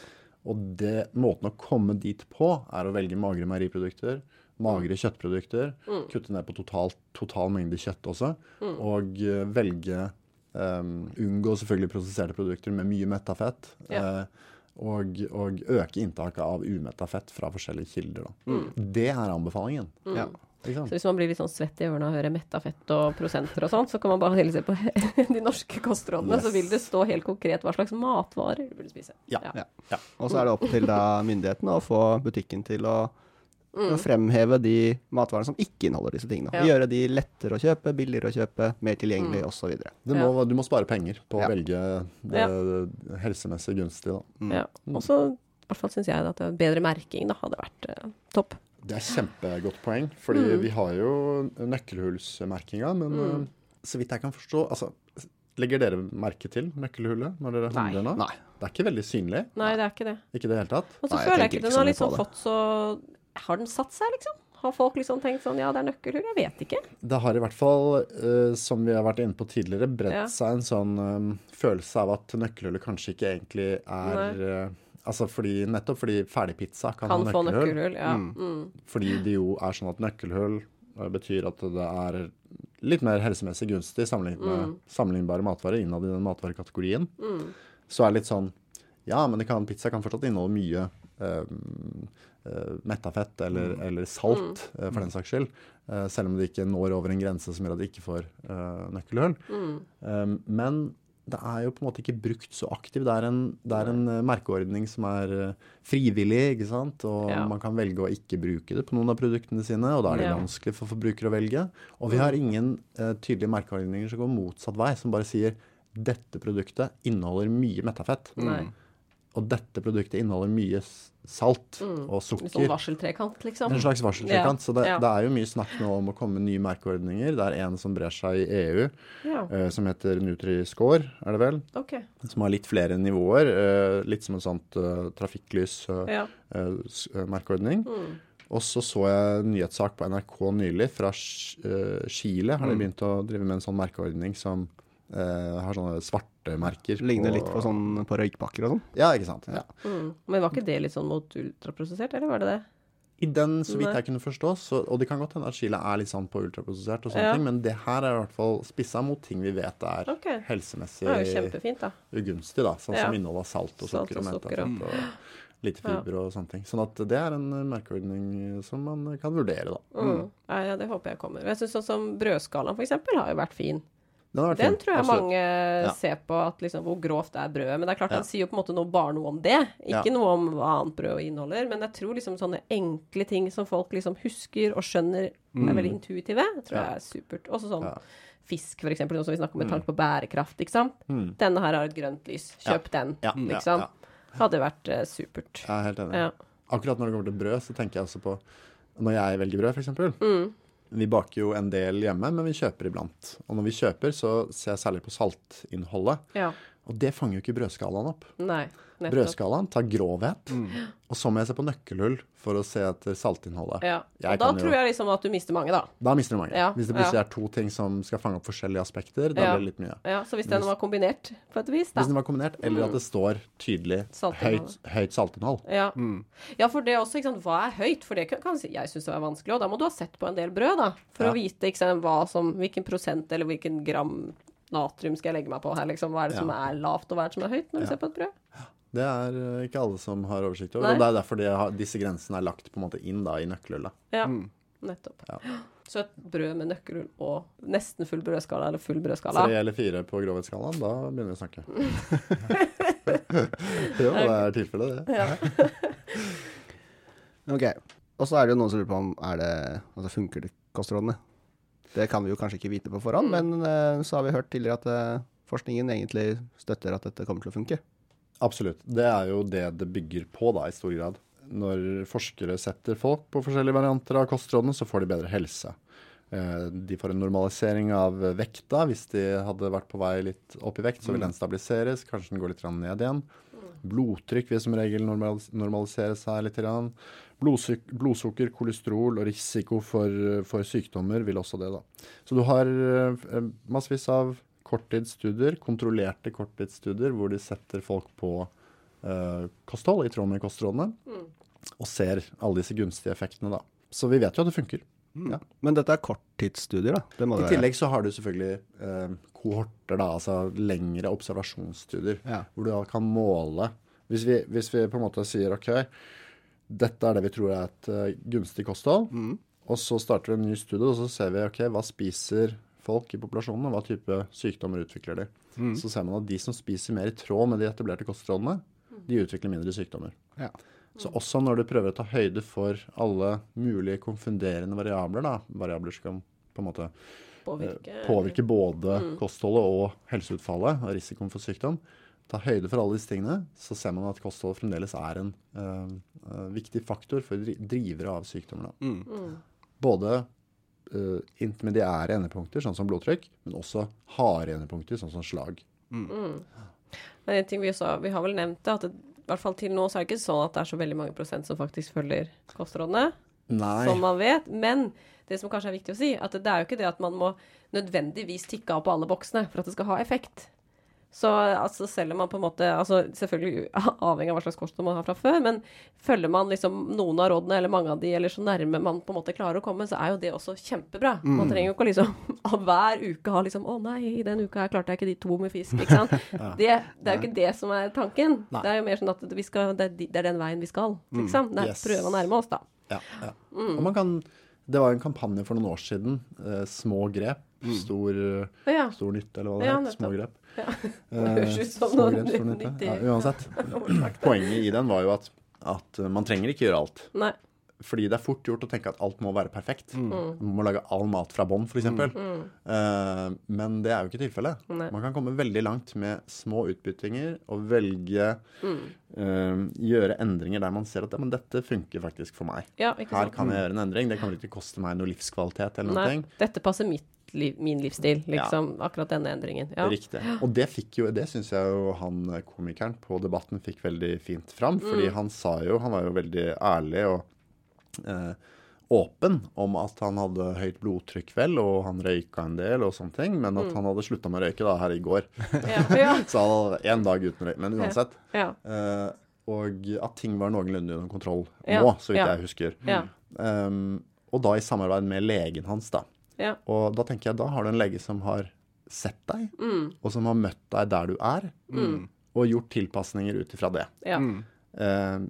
Og det, måten å komme dit på, er å velge magre meieriprodukter, magre kjøttprodukter, Mm. kutte ned på total, total mengde kjøtt også, og eh, velge um, Unngå selvfølgelig prosesserte produkter med mye mettafett. Ja. Uh, og, og øke inntaket av umetta fett fra forskjellige kilder. Da. Mm. Det er anbefalingen. Ja. Så hvis man blir litt sånn svett i ørene og hører høre metta fett og prosenter og sånn, så kan man bare heller se på de norske kostrådene, så vil det stå helt konkret hva slags matvarer du burde spise. Ja. Ja. Og så er det opp til da myndighetene å få butikken til å, Mm. å fremheve de matvarene som ikke inneholder disse tingene. Ja. Gjøre de lettere å kjøpe, billigere å kjøpe, mer tilgjengelig Mm. osv. Ja. du må spare penger på Ja. å velge det helsemessig gunstige. Da. Mm. Ja. Og så i hvert fall syns jeg at bedre merking da hadde vært eh, topp. Det er kjempegodt poeng, fordi Mm. vi har jo nøkkelhullsmerkinga, men Mm. eh, så vidt jeg kan forstå altså, Legger dere merke til nøkkelhullet når dere handler nå? Nei. Det er ikke veldig synlig. Nei, det er ikke det. Ikke det hele tatt. Og så føler jeg ikke ikke den har liksom fått så Har den satt seg, liksom? Har folk liksom tenkt sånn ja, det er nøkkelhull? Jeg vet ikke. Det har i hvert fall, uh, som vi har vært inne på tidligere, bredt Ja. seg en sånn um, følelse av at nøkkelhullet kanskje ikke egentlig er uh, Altså fordi, nettopp fordi ferdigpizza kan, Kan ha nøkkelhull. få nøkkelhull. Ja. Mm. Mm. Fordi det jo er sånn at nøkkelhull betyr at det er litt mer helsemessig gunstig sammenlignet med Mm. sammenlignbare matvarer innad i den matvarekategorien. Mm. Så er det litt sånn Ja, men det kan, pizza kan fortsatt inneholde mye eh, metta fett eller, eller salt, eh, for den saks skyld. Eh, selv om det ikke når over en grense som gjør at de ikke får eh, nøkkelhull. Mm. Eh, men det er jo på en måte ikke brukt så aktivt. Det er en, det er en eh, merkeordning som er eh, frivillig, ikke sant. Og Ja. man kan velge å ikke bruke det på noen av produktene sine, og da er det Ja. vanskelig for forbrukere å velge. Og vi har ingen uh, tydelige merkeordninger som går motsatt vei, som bare sier dette produktet inneholder mye metafett. Mm. Og dette produktet inneholder mye salt og Litt sånn slags varseltrekant, liksom. En slags varseltrekant. Ja, Så det, ja. det er jo mye snakk nå om å komme med nye merkeordninger. Det er en som brer seg i EU, Ja, eh, som heter Nutri-Score, er det vel? OK. Som har litt flere nivåer. eh, litt som en sånt uh, trafikklys-merkeordning. Mm. Og så så jeg en nyhetssak på NRK nylig fra eh, Chile. Har de begynt å drive med en sånn merkeordning som eh, har sånne svarte merker. Ligner litt på sånn på røykpakker og sånn. Ja, ikke sant. Ja. Mm. Men var ikke det litt sånn mot ultraprosessert, eller var det det? I den, så vidt jeg kunne forstå, så, og det kan godt hende at Chile er litt sånn på ultraprosessert og sånne Ja. ting, men det her er i hvert fall spissa mot ting vi vet er helsemessig Det helsemessig er da. ugunstig, da. Sånn Ja. som innhold av salt og sukker Salt og sukker og- metafett og lite Ja. fiber og sånne ting. Sånn at det er en merkeordning som man kan vurdere, da. Mm. Ja, ja, det håper jeg kommer. Jeg syns sånn som brødskalaen, for eksempel, har jo vært fin. Den Den tror jeg Absolutt. mange ser på at liksom, hvor grovt er brødet. Men det er klart Ja. han sier jo på en måte noe, bare noe om det. Ikke Ja. noe om hva annet brød inneholder. Men jeg tror liksom sånne enkle ting som folk liksom husker og skjønner er veldig intuitive, tror jeg er supert. Også sånn Ja. fisk, eksempel, noe som vi snakker om med tanke på bærekraft, ikke sant. Mm. Denne her har et grønt lys. Kjøp den, Ja, ja, liksom. ja. Hadde vært uh, supert. Jeg er helt enig. Ja. Akkurat når det kommer til brød, så tenker jeg også på Når jeg velger brød, f.eks. Mm. Vi baker jo en del hjemme, men vi kjøper iblant. Og når vi kjøper, så ser jeg særlig på saltinnholdet. ja. Og det fanger jo ikke brødskalaen opp. Nei. Nettopp. Brødskalaen tar grovhet, og så må jeg se på nøkkelhull for å se etter saltinnholdet. Ja. Jeg Og da kan jo- tror jeg liksom at du mister mange, da. Da mister du mange. Ja, Hvis det plutselig ja. er to ting som skal fange opp forskjellige aspekter, da Ja. blir det litt mye. Ja, så hvis den var kombinert på et vis, da. Hvis den var kombinert, eller at det står tydelig høyt, høyt saltinnhold. Ja. ja, for det også, ikke sant, hva er høyt? For det kan, kan jeg synes det er vanskelig, og da må du ha sett på en del brød, da. For Ja. å vite ikke sant, hva som, hvilken prosent eller hvilken gram natrium skal jeg legge meg på her, liksom. Hva er det som er lavt, og hva er det som er høyt, når du Ja. ser på et brød? Det er eh, ikke alle som har oversikt over, Nei. og det er derfor de har, disse grensene er lagt på en måte inn da i nøkkelhullet. Ja, nettopp. Ja. Så et brød med nøkkelhull og nesten full brødskala, eller full brødskala. Tre eller fire på grovhetsskalaen, da begynner vi å snakke. jo, det er tilfellet, det. Ja. Ok. Og så er det jo noen som lurer på om er det, altså funker det kostrådene. Det kan vi jo kanskje ikke vite på forhånd, men eh, så har vi hørt tidligere at eh, forskningen egentlig støtter at dette kommer til å funke. Absolutt. Det er jo det det bygger på, da, i stor grad. Når forskere setter folk på forskjellige varianter av kostrådene, så får de bedre helse. Eh, De får en normalisering av vekta. Hvis de hadde vært på vei litt opp i vekt, så vil den stabiliseres. Kanskje den går litt ned igjen. Blodtrykk vil som regel normalisere seg litt. Blodsyk blodsukker, kolesterol og risiko for, for sykdommer vil også det, da. Så du har eh, massevis av korttidsstudier, kontrollerte korttidsstudier, hvor de setter folk på eh, kosthold i tråd med kostrådene, og ser alle disse gunstige effektene, da. Så vi vet jo at det funker. Ja. Men dette er korttidsstudier, da. Det må I det være. tillegg så har du selvfølgelig eh, kohorter, da, altså lengre observasjonsstudier, Ja. hvor du da kan måle hvis vi, hvis vi på en måte sier OK, dette er det vi tror er et uh, gunstig kosthold, og så starter vi en ny studie, og så ser vi OK, hva spiser folk i populasjonen, og hva type sykdommer utvikler de. Så ser man at de som spiser mer i tråd med de etablerte kostrådene, de utvikler mindre sykdommer. Ja. Så også når du prøver å ta høyde for alle mulige konfunderende variabler, da, variabler som kan på en måte Påvirke. eh, påvirke både kostholdet og helseutfallet og risikoen for sykdom, ta høyde for alle disse tingene, så ser man at kosthold fremdeles er en eh, eh, viktig faktor for drivere av sykdommer. Da. Mm. Både uh, intermediære endepunkter, sånn som blodtrykk, men også harde endepunkter, sånn som slag. Men en ting vi, også, vi har vel nevnt det, at det, hvert fall til nå så er det ikke sånn at det er så veldig mange prosent som faktisk følger kostrådene. Nei. som man vet. Men det som kanskje er viktig å si, at det er jo ikke det at man må nødvendigvis tikke av på alle boksene for at det skal ha effekt. Så altså, selv om man på en måte altså, Selvfølgelig avhengig av hva slags kosthold man har fra før, men følger man liksom noen av rådene, eller mange av de, eller så nærme man på en måte klarer å komme, så er jo det også kjempebra. Man trenger jo ikke liksom hver uke ha liksom 'Å nei, i den uka her klarte jeg ikke de to med fisk', ikke sant. det, det er jo ikke det som er tanken. Nei. Det er jo mer sånn at vi skal, det, er, den veien vi skal, liksom. Er, Yes. Prøve å nærme oss, da. Ja, ja. Og man kan Det var en kampanje for noen år siden. Eh, små grep, stor, Ja. stor nytte, eller hva det Ja, heter. Små grep. Ja. Eh, høres ut som noe nyttig. Ja, uansett. Poenget i den var jo at, at eh, man trenger ikke gjøre alt. Nei. Fordi det er fort gjort å tenke at alt må være perfekt. Mm. Man må lage all mat fra bånn, f.eks. Uh, men det er jo ikke tilfellet. Nei. Man kan komme veldig langt med små utbyttinger og velge Mm. uh, Gjøre endringer der man ser at ja, men dette funker faktisk for meg. Ja, ikke Her sant. kan jeg gjøre en endring. Det kommer ikke til å koste meg noe livskvalitet eller Nei, noe. dette passer mitt liv, min livsstil, liksom. Akkurat denne endringen. Ja. Riktig. Og det fikk jo, det syns jeg jo han eh, komikeren på Debatten fikk veldig fint fram. Fordi Mm. han sa jo Han var jo veldig ærlig og eh, åpen om at han hadde høyt blodtrykk, vel, og han røyka en del og sånne ting, men Mm. at han hadde slutta med å røyke da her i går. Ja, ja, Så han hadde én dag uten røyk. Men uansett. ja, eh, og at ting var noenlunde under kontroll Ja, nå, så vidt ja. jeg husker. ja, Um, og da i samarbeid med legen hans, da. Ja. Og da tenker jeg, da har du en lege som har sett deg, Mm, og som har møtt deg der du er, og gjort tilpasninger ut ifra det. ja. Mm.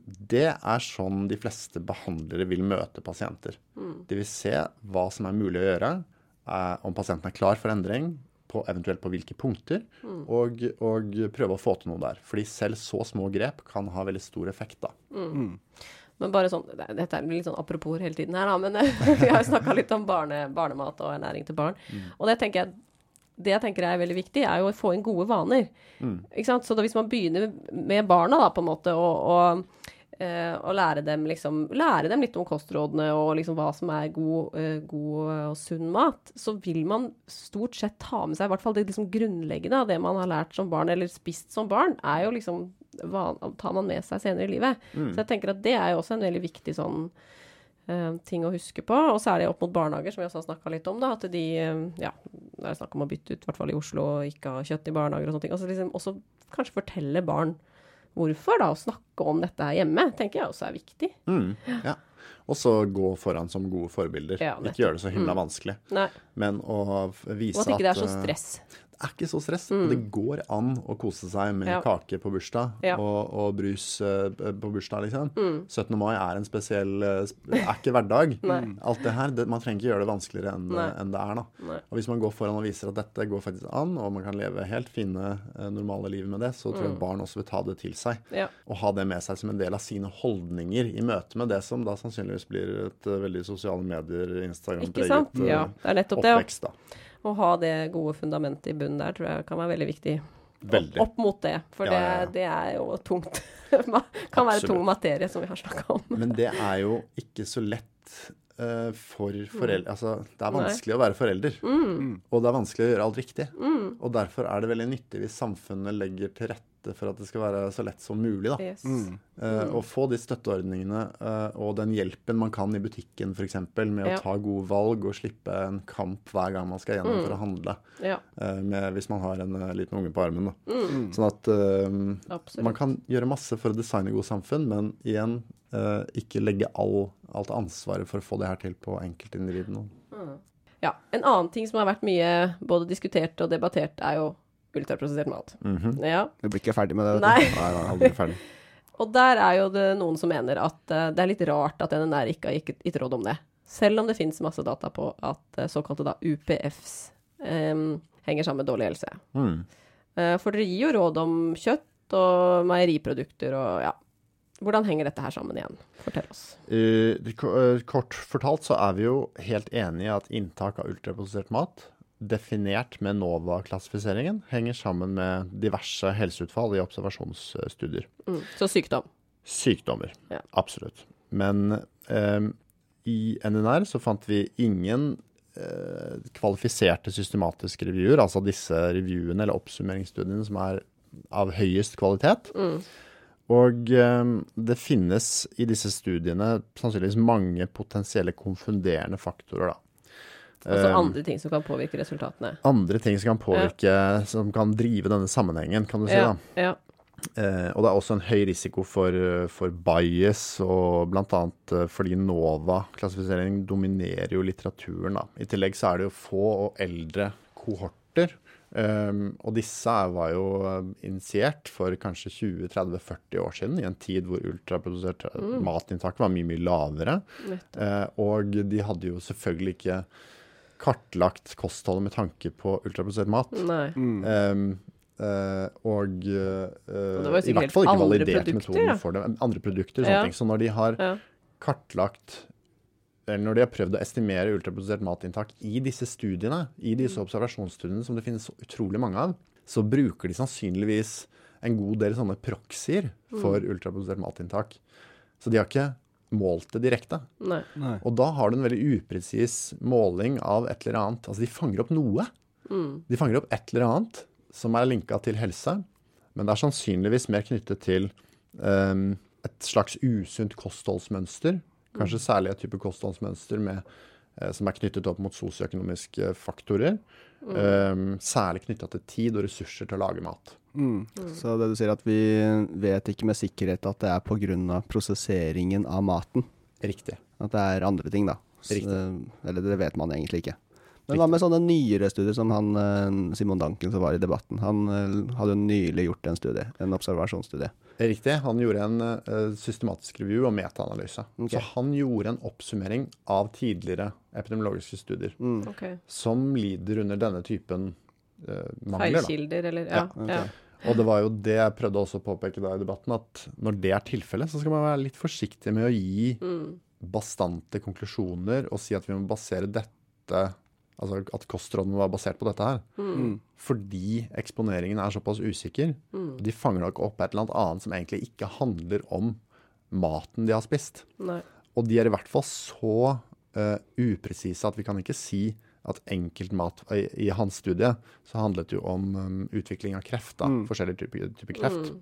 det er sånn de fleste behandlere vil møte pasienter. Mm. De vil se hva som er mulig å gjøre, eh, om pasienten er klar for endring, på, eventuelt på hvilke punkter, Mm. og, og prøve å få til noe der. Fordi selv så små grep kan ha veldig stor effekt, da. Men bare sånn, det- Dette er litt sånn apropos hele tiden her, da, men vi har jo snakka litt om barne, barnemat og ernæring til barn. Og det tenker jeg det jeg tenker er veldig viktig, er jo å få inn gode vaner. Ikke sant? Så da hvis man begynner med barna, da, på en måte, og, og, eh, og lære dem liksom Lære dem litt om kostrådene og liksom hva som er god, eh, god og sunn mat, så vil man stort sett ta med seg i hvert fall det liksom grunnleggende av det man har lært som barn, eller spist som barn, er jo liksom tar man med seg senere i livet. Så jeg tenker at det er jo også en veldig viktig sånn uh, ting å huske på. Og særlig opp mot barnehager, som vi også har snakka litt om. da, At de uh, Ja, det er snakk om å bytte ut, i hvert fall i Oslo, og ikke ha kjøtt i barnehager og sånne ting. Altså liksom også kanskje fortelle barn hvorfor, da. Å snakke om dette her hjemme, tenker jeg også er viktig. Mm, ja. Og så gå foran som gode forbilder. Ja, ikke gjøre det så himla vanskelig. Nei. Men å vise vise Og at ikke det er så eh, stress. Det er ikke så stress. Mm. det går an å kose seg med Ja. kake på bursdag Ja. Mm. og, og brus eh, på bursdag, liksom. 17. mai er en spesiell eh, Er ikke hverdag. Alt det her. Det, man trenger ikke gjøre det vanskeligere enn, Nei. enn det er, da. Nei. Og hvis man går foran og viser at dette går faktisk an, og man kan leve helt fine, eh, normale liv med det, så tror Mm. jeg barn også vil ta det til seg. Ja. Og ha det med seg som en del av sine holdninger i møte med det som da sannsynligvis blir et eh, veldig sosiale medier? Instagram-preget Ja, eh, oppvekst, da. Å ha det gode fundamentet i bunnen der tror jeg kan være veldig viktig. Veldig. Opp, opp mot det. For Ja, ja. Det, det er jo tungt. kan være tung materie, som vi har snakka om. Men det er jo ikke så lett uh, for foreldre Altså, det er Nei. vanskelig å være forelder. Mm. Og det er vanskelig å gjøre alt riktig. Og derfor er det veldig nyttig hvis samfunnet legger til rette for at det skal være så lett som mulig. da. Yes. Eh, Å få de støtteordningene uh, og den hjelpen man kan i butikken f.eks. med Ja. å ta gode valg og slippe en kamp hver gang man skal gjennom Mm. for å handle. Ja, Uh, med, hvis man har en liten unge på armen. Da. Sånn at eh, Mm. man kan gjøre masse for å designe gode samfunn, men igjen eh, ikke legge all, alt ansvaret for å få det her til på enkeltindividene. Ja. En annen ting som har vært mye både diskutert og debattert, er jo ultraprosessert mat. Ja. Du blir ikke ferdig med det. Nei. Nei. Nei, aldri ferdig. Og der er jo det noen som mener at uh, det er litt rart at NNR ikke har gitt råd om det. Selv om det finnes masse data på at uh, såkalte da UPFs um, henger sammen med dårlig helse. Mm. Uh, for dere gir jo råd om kjøtt og meieriprodukter og ja. Hvordan henger dette her sammen igjen? Fortell oss. Eh, eh, kort fortalt så er vi jo helt enige i at inntak av ultraprosessert mat, definert med NOVA-klassifiseringen, henger sammen med diverse helseutfall i observasjonsstudier. Mm. Så sykdom. Sykdommer. Ja. Absolutt. Men eh, i NNR så fant vi ingen eh, kvalifiserte systematiske reviewer, altså disse reviewene eller oppsummeringsstudiene som er av høyest kvalitet. Og eh, det finnes i disse studiene sannsynligvis mange potensielle konfunderende faktorer, da. Altså Um, andre ting som kan påvirke resultatene. andre ting som kan påvirke, som kan drive denne sammenhengen, kan du si. Ja, da. ja. Eh, og det er også en høy risiko for, eh, for bias, og bl.a. Eh, fordi NOVA-klassifisering dominerer jo litteraturen. Da. I tillegg så er det jo få og eldre kohorter. Um, og disse var jo eh, initiert for kanskje 20-30-40 år siden, i en tid hvor ultraprodusert mm. matinntak var mye, mye lavere. Eh, og de hadde jo selvfølgelig ikke kartlagt kostholdet med tanke på ultraprosessert mat. Nei. Um, uh, og uh, i hvert fall ikke validert metoden ja. for det. Andre produkter og sånne Ja. ting. Så når de har Ja. kartlagt eller når de har prøvd å estimere ultraprosessert matinntak i disse studiene, i disse Mm. observasjonsstudiene som det finnes utrolig mange av, så bruker de sannsynligvis en god del sånne proxier for Mm. ultraprosessert matinntak. Så de har ikke målt det direkte. Nei. Nei. Og da har du en veldig upresis måling av et eller annet. Altså de fanger opp noe. Mm. De fanger opp et eller annet som er linka til helse, men det er sannsynligvis mer knyttet til um, et slags usunt kostholdsmønster. Kanskje særlig et type kostholdsmønster med, eh, som er knyttet opp mot sosioøkonomiske faktorer. Ehm, særlig knytta til tid og ressurser til å lage mat. Mm. Så det du sier at vi vet ikke med sikkerhet at det er pga. prosesseringen av maten. Riktig. At det er andre ting, da. Så, Eller det vet man egentlig ikke. Men hva med sånne nyere studier som han eh, Simon Danken som var i debatten? Han eh, hadde jo nylig gjort en studie, en observasjonsstudie. Riktig. Han gjorde en eh, systematisk review og metaanalyse. Okay. Så han gjorde en oppsummering av tidligere epidemiologiske studier Mm. okay. som lider under denne typen uh, mangler. Feilkilder, eller Ja. ok. ja. Og det var jo det jeg prøvde også å påpeke da i debatten, at når det er tilfellet, så skal man være litt forsiktig med å gi Mm. bastante konklusjoner og si at vi må basere dette Altså at kostrådene var basert på dette her. Mm. Fordi eksponeringen er såpass usikker. Mm. De fanger nok opp et eller annet annet som egentlig ikke handler om maten de har spist. Nei. Og de er i hvert fall så uh, upresise at vi kan ikke si at enkeltmat i, I hans studie så handlet det jo om um, utvikling av kreft. da, Mm. Forskjellige typer, type kreft. Mm.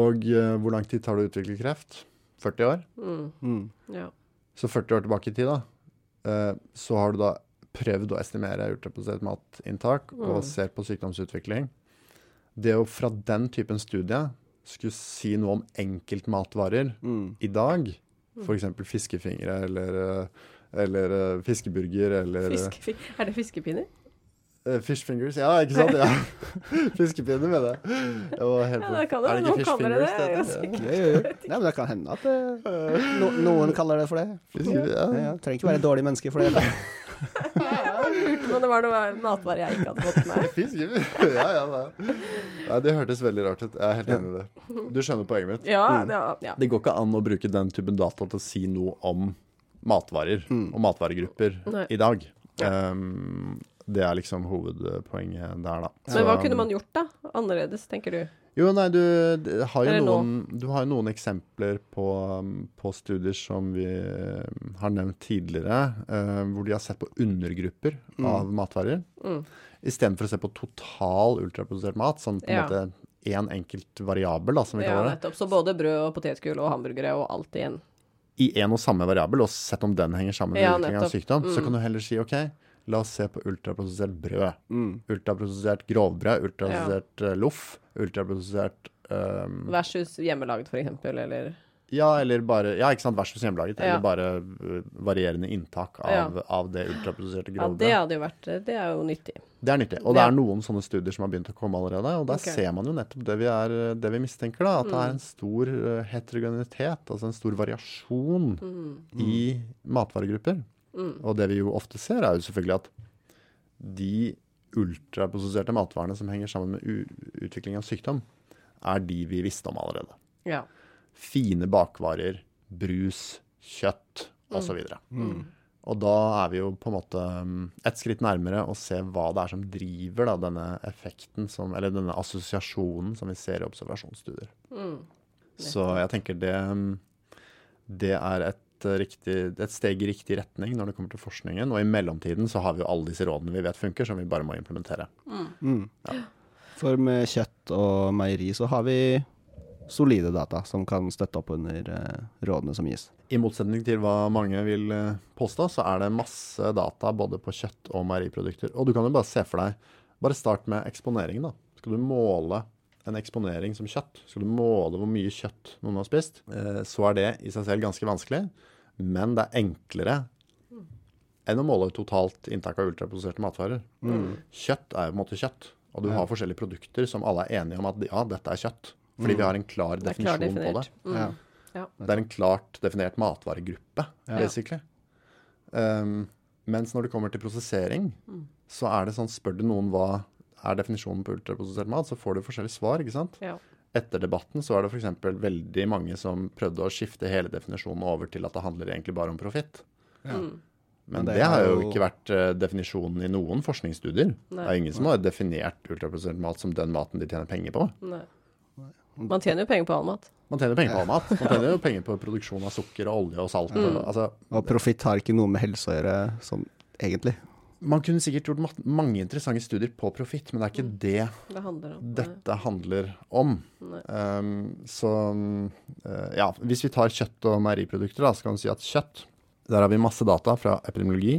Og uh, hvor lang tid tar det å utvikle kreft? 40 år? Mm. Mm. Ja. Så 40 år tilbake i tid, da. Uh, så har du da prøvd å estimere ultraprosessert matinntak og Mm. ser på sykdomsutvikling. Det å fra den typen studie skulle si noe om enkeltmatvarer Mm. i dag, f.eks. fiskefingre eller, eh, eller eh, fiskeburger eller Fiske, er det fiskepinner? Fishfingers, Fish fingers, ja, ikke sant? Ja. Fiskepinner, var helt Ja, det kan det. Er det Noen ikke fish kaller det fingers? det. Ja, jo. Nei, men det kan hende at det... no, noen kaller det for det. Ja, ja. ja. Trenger ikke være dårlig menneske for det. Lurte på om det var noe matvarer jeg ikke hadde fått med. Fisk, Ja, ja, ja. Nei, det hørtes veldig rart ut. Jeg er helt enig i det. Du skjønner poenget mitt. Ja, Mm. ja, ja. Det går ikke an å bruke den typen data til å si noe om matvarer Mm. og matvaregrupper Nei. i dag. Ja. Um, det er liksom hovedpoenget der, da. Men hva kunne man gjort da? Annerledes, tenker du? Jo, nei, du har jo noen, du har noen eksempler på, um, på studier som vi um, har nevnt tidligere, uh, hvor de har sett på undergrupper Mm. av matvarer. Mm. Istedenfor å se på total ultraprodusert mat, som på en Ja. måte én enkelt variabel, da, som vi Ja, kaller det. nettopp. Så både brød og potetgull og hamburgere og alt igjen. I én og samme variabel, og sett om den henger sammen med Ja, utvikling av sykdom. sykdom. Så Mm. kan du heller si OK, la oss se på ultraprosessert brød. Mm. Ultraprosessert grovbrød, ultraprosessert ja. loff, ultraprosessert um, Versus hjemmelaget, for eksempel, eller Ja, eller bare Ja, ikke sant, versus hjemmelaget. Ja. Eller bare uh, varierende inntak av, av det ultraprosesserte Ja, det hadde jo vært Det er jo nyttig. Det er nyttig. Og det Ja. er noen sånne studier som har begynt å komme allerede. Og der okay. ser man jo nettopp det vi, er, det vi mistenker, da. At det Mm. er en stor heterogenitet, altså en stor variasjon Mm. i matvaregrupper. Mm. Og det vi jo ofte ser, er jo selvfølgelig at de ultraprosesserte matvarene som henger sammen med u utvikling av sykdom, er de vi visste om allerede. Ja. Fine bakvarer, brus, kjøtt osv. Mm. Og da er vi jo på en måte um, et skritt nærmere å se hva det er som driver da, denne effekten, som, eller denne assosiasjonen som vi ser i observasjonsstudier. Mm. Så jeg tenker det, um, det er et, riktig, et steg i riktig retning når det kommer til forskningen. Og i mellomtiden så har vi jo alle disse rådene vi vet funker, som vi bare må implementere. Mm. For med kjøtt og meieri så har vi solide data som kan støtte opp under eh, rådene som gis. I motsetning til hva mange vil eh, påstå, så er det masse data både på kjøtt og meieriprodukter. Og du kan jo bare se for deg Bare start med eksponeringen, da. Skal du måle en eksponering som kjøtt, skal du måle hvor mye kjøtt noen har spist, eh, så er det i seg selv ganske vanskelig. Men det er enklere enn å måle totalt inntak av ultraprosesserte matvarer. Kjøtt er jo på en måte kjøtt. Og du har forskjellige produkter som alle er enige om at ja, dette er kjøtt. Fordi vi har en klar Det definisjon på det. Mm. Ja. Ja. Det er en klart definert matvaregruppe, Ja. basically. Um, mens når det kommer til prosessering, så er det sånn Spør du noen hva er definisjonen på ultraprosessert mat, så får du forskjellige svar. ikke sant? Ja. Etter debatten så er det f.eks. veldig mange som prøvde å skifte hele definisjonen over til at det handler egentlig bare om profitt. Mm. Men Men det, det har jo jo- ikke vært eh, definisjonen i noen forskningsstudier. Det er ingen som har definert ultraprosessert mat som den maten de tjener penger på. Nei. Man tjener jo penger på all mat. Man tjener penger på all mat. Man tjener jo penger på produksjon av sukker og olje og salt. Mm. Og, altså, Og profitt har ikke noe med helse å gjøre, sånn egentlig. Man kunne sikkert gjort mange interessante studier på profitt, men det er ikke det Det handler om dette handler om. Um, så eh, ja, hvis vi tar kjøtt og meieriprodukter, da, så kan du si at kjøtt Der har vi masse data fra epidemiologi,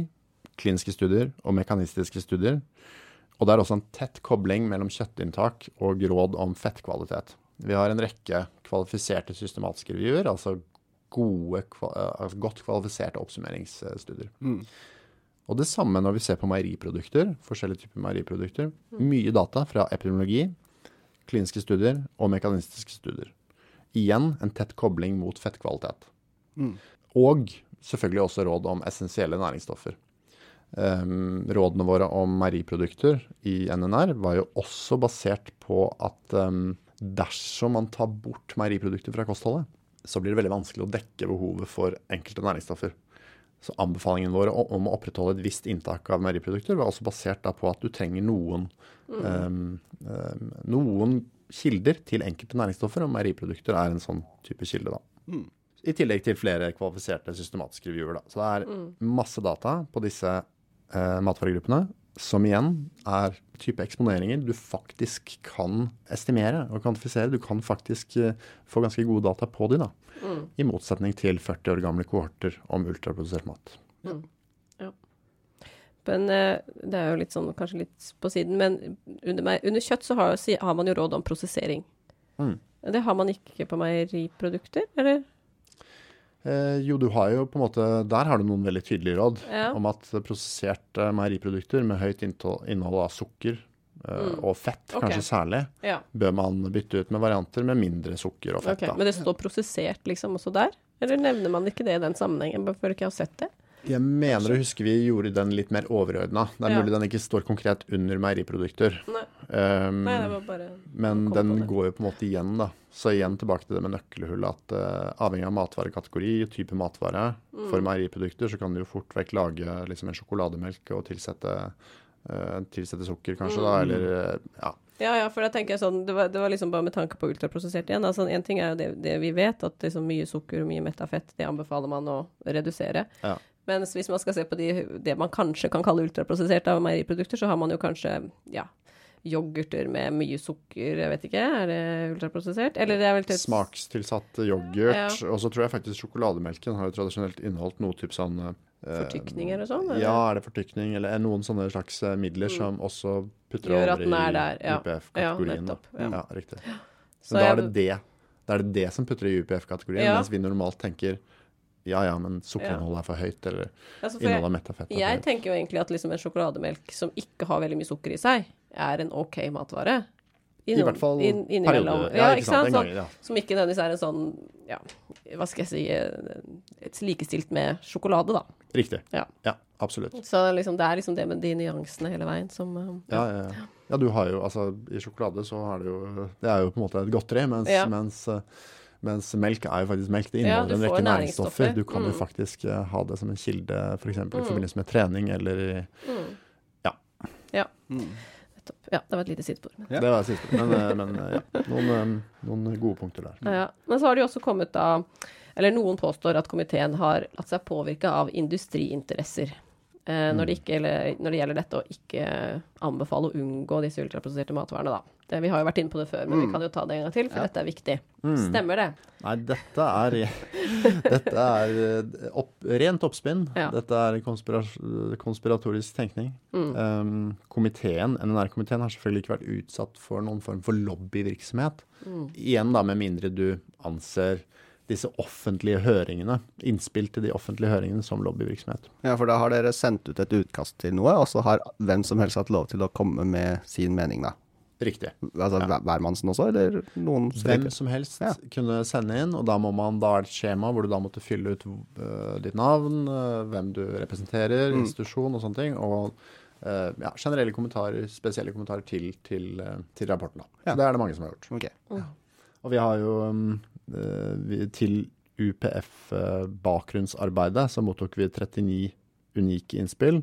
kliniske studier og mekanistiske studier. Og det er også en tett kobling mellom kjøttinntak og råd om fettkvalitet. Vi har en rekke kvalifiserte systematiske revyer, altså gode, eh, altså godt kvalifiserte oppsummeringsstudier. Og det samme når vi ser på meieriprodukter, forskjellige typer meieriprodukter. Mye data fra epidemiologi, kliniske studier og mekanistiske studier. Igjen en tett kobling mot fettkvalitet. Og selvfølgelig også råd om essensielle næringsstoffer. Um, rådene våre om meieriprodukter i NNR var jo også basert på at um, dersom man tar bort meieriprodukter fra kostholdet, så blir det veldig vanskelig å dekke behovet for enkelte næringsstoffer. Så anbefalingen vår om å opprettholde et visst inntak av meieriprodukter var også basert på at du trenger noen, um, um, noen kilder til enkelte næringsstoffer, og meieriprodukter er en sånn type kilde. da. I tillegg til flere kvalifiserte systematiske reviewer. Da. Så det er masse data på disse uh, matvaregruppene, som igjen er type eksponeringer du faktisk kan estimere og kvantifisere. Du kan faktisk eh, få ganske gode data på de, da. I motsetning til 40 år gamle kohorter om ultraprodusert mat. Men eh, det er jo litt sånn, kanskje litt på siden, men under, under kjøtt så har, har man jo råd om prosessering. Mm. Det har man ikke på meieriprodukter, eller? Eh, jo, du har jo på en måte Der har du noen veldig tydelige råd Ja. om at prosesserte meieriprodukter med høyt innhold av sukker eh, og fett, okay. Kanskje særlig, Ja. bør man bytte ut med varianter med mindre sukker og fett. Okay. Men det står prosessert liksom også der? Eller nevner man ikke det i den sammenhengen? Bare fordi jeg har sett det? Jeg mener å huske vi gjorde den litt mer overordna. Det er Ja. mulig den ikke står konkret under meieriprodukter. Nei. Um, Nei, det var bare men den går jo på en måte igjen, da. Så igjen tilbake til det med nøkkelhull. At uh, avhengig av matvarekategori, og type matvare, Mm. for meieriprodukter så kan du jo fort vekk lage liksom en sjokolademelk og tilsette, uh, tilsette sukker, kanskje, Mm. da. Eller uh, ja. Ja, ja, for da tenker jeg sånn, det var, det var liksom bare med tanke på ultraprosessert igjen. Altså, en ting er jo det, det vi vet, at liksom mye sukker og mye metta fett, det anbefaler man å redusere. Ja. Mens hvis man skal se på de, det man kanskje kan kalle ultraprosesserte av meieriprodukter, så har man jo kanskje, ja, yoghurter med mye sukker, jeg vet ikke, er det ultraprosessert? Eller det er vel til Smakstilsatt yoghurt. Ja. Og så tror jeg faktisk sjokolademelken har jo tradisjonelt inneholdt noe type sånn eh, fortykninger og sånn? eller? Ja, er det fortykning, eller er noen sånne slags midler midler som også putter Mm. Gjør over i ja. UPF-kategorien. Ja, ja. riktig. Så Men da er det det, da er det det som putter i UPF-kategorien, mens vi normalt tenker ja ja, men sukkerinnholdet er for høyt, eller Altså, innholdet av metafett er for jeg høyt. tenker jo egentlig at liksom en sjokolademelk som ikke har veldig mye sukker i seg, er en OK matvare. I noen- hvert fall inn- periode. Ja, ikke sant? En Sånn, gang, ja. Som ikke nødvendigvis er en sånn, ja, hva skal jeg si, eh, et likestilt med sjokolade, da. Riktig. Ja. Ja, absolutt. Så liksom, det er liksom det med de nyansene hele veien som eh, Ja, ja, ja. ja, du har jo altså I sjokolade så har du jo Det er jo på en måte et godteri, mens, Ja. mens, eh, mens melk er jo faktisk melk. Det inneholder ja, en rekke næringsstoffer. Du kan jo Mm. faktisk eh, ha det som en kilde, f.eks. i Mm. forbindelse med trening eller i nettopp. Ja, det var et lite sidespor. men- Ja. Det var siste. Men, eh, men eh, ja, noen, noen gode punkter der. Ja, men så har det jo også kommet da Eller noen påstår at komiteen har latt seg påvirke av industriinteresser. Eh, når, det ikke, eller, når det gjelder dette å ikke anbefale å unngå disse ultraprosesserte matvarene, da. Det, vi har jo vært inne på det før, men vi Mm. kan jo ta det en gang til, for Ja. dette er viktig. Mm. Stemmer det? Nei, dette er, dette er eh, opp, rent oppspinn. Ja. Dette er konspira- konspiratorisk tenkning. Mm. Um, komiteen, NNR-komiteen har selvfølgelig ikke vært utsatt for noen form for lobbyvirksomhet. Mm. Igjen da, med mindre du anser disse offentlige høringene, innspill til de offentlige høringene, som lobbyvirksomhet. Ja, for da har dere sendt ut et utkast til noe, og så har hvem som helst hatt lov til å komme med sin mening, da. Riktig. Altså Ja. hvermannsen også, eller noen Hvem som helst Ja. kunne sende inn, og da må man da ha et skjema hvor du da måtte fylle ut uh, ditt navn, uh, hvem du representerer, Mm. institusjon og sånne ting, og uh, ja, generelle kommentarer, spesielle kommentarer til, til, til rapporten. Da. Ja. Så det er det mange som har gjort. Ok. Og vi har jo um, vi, til UPF-bakgrunnsarbeidet så mottok vi 39 unike innspill.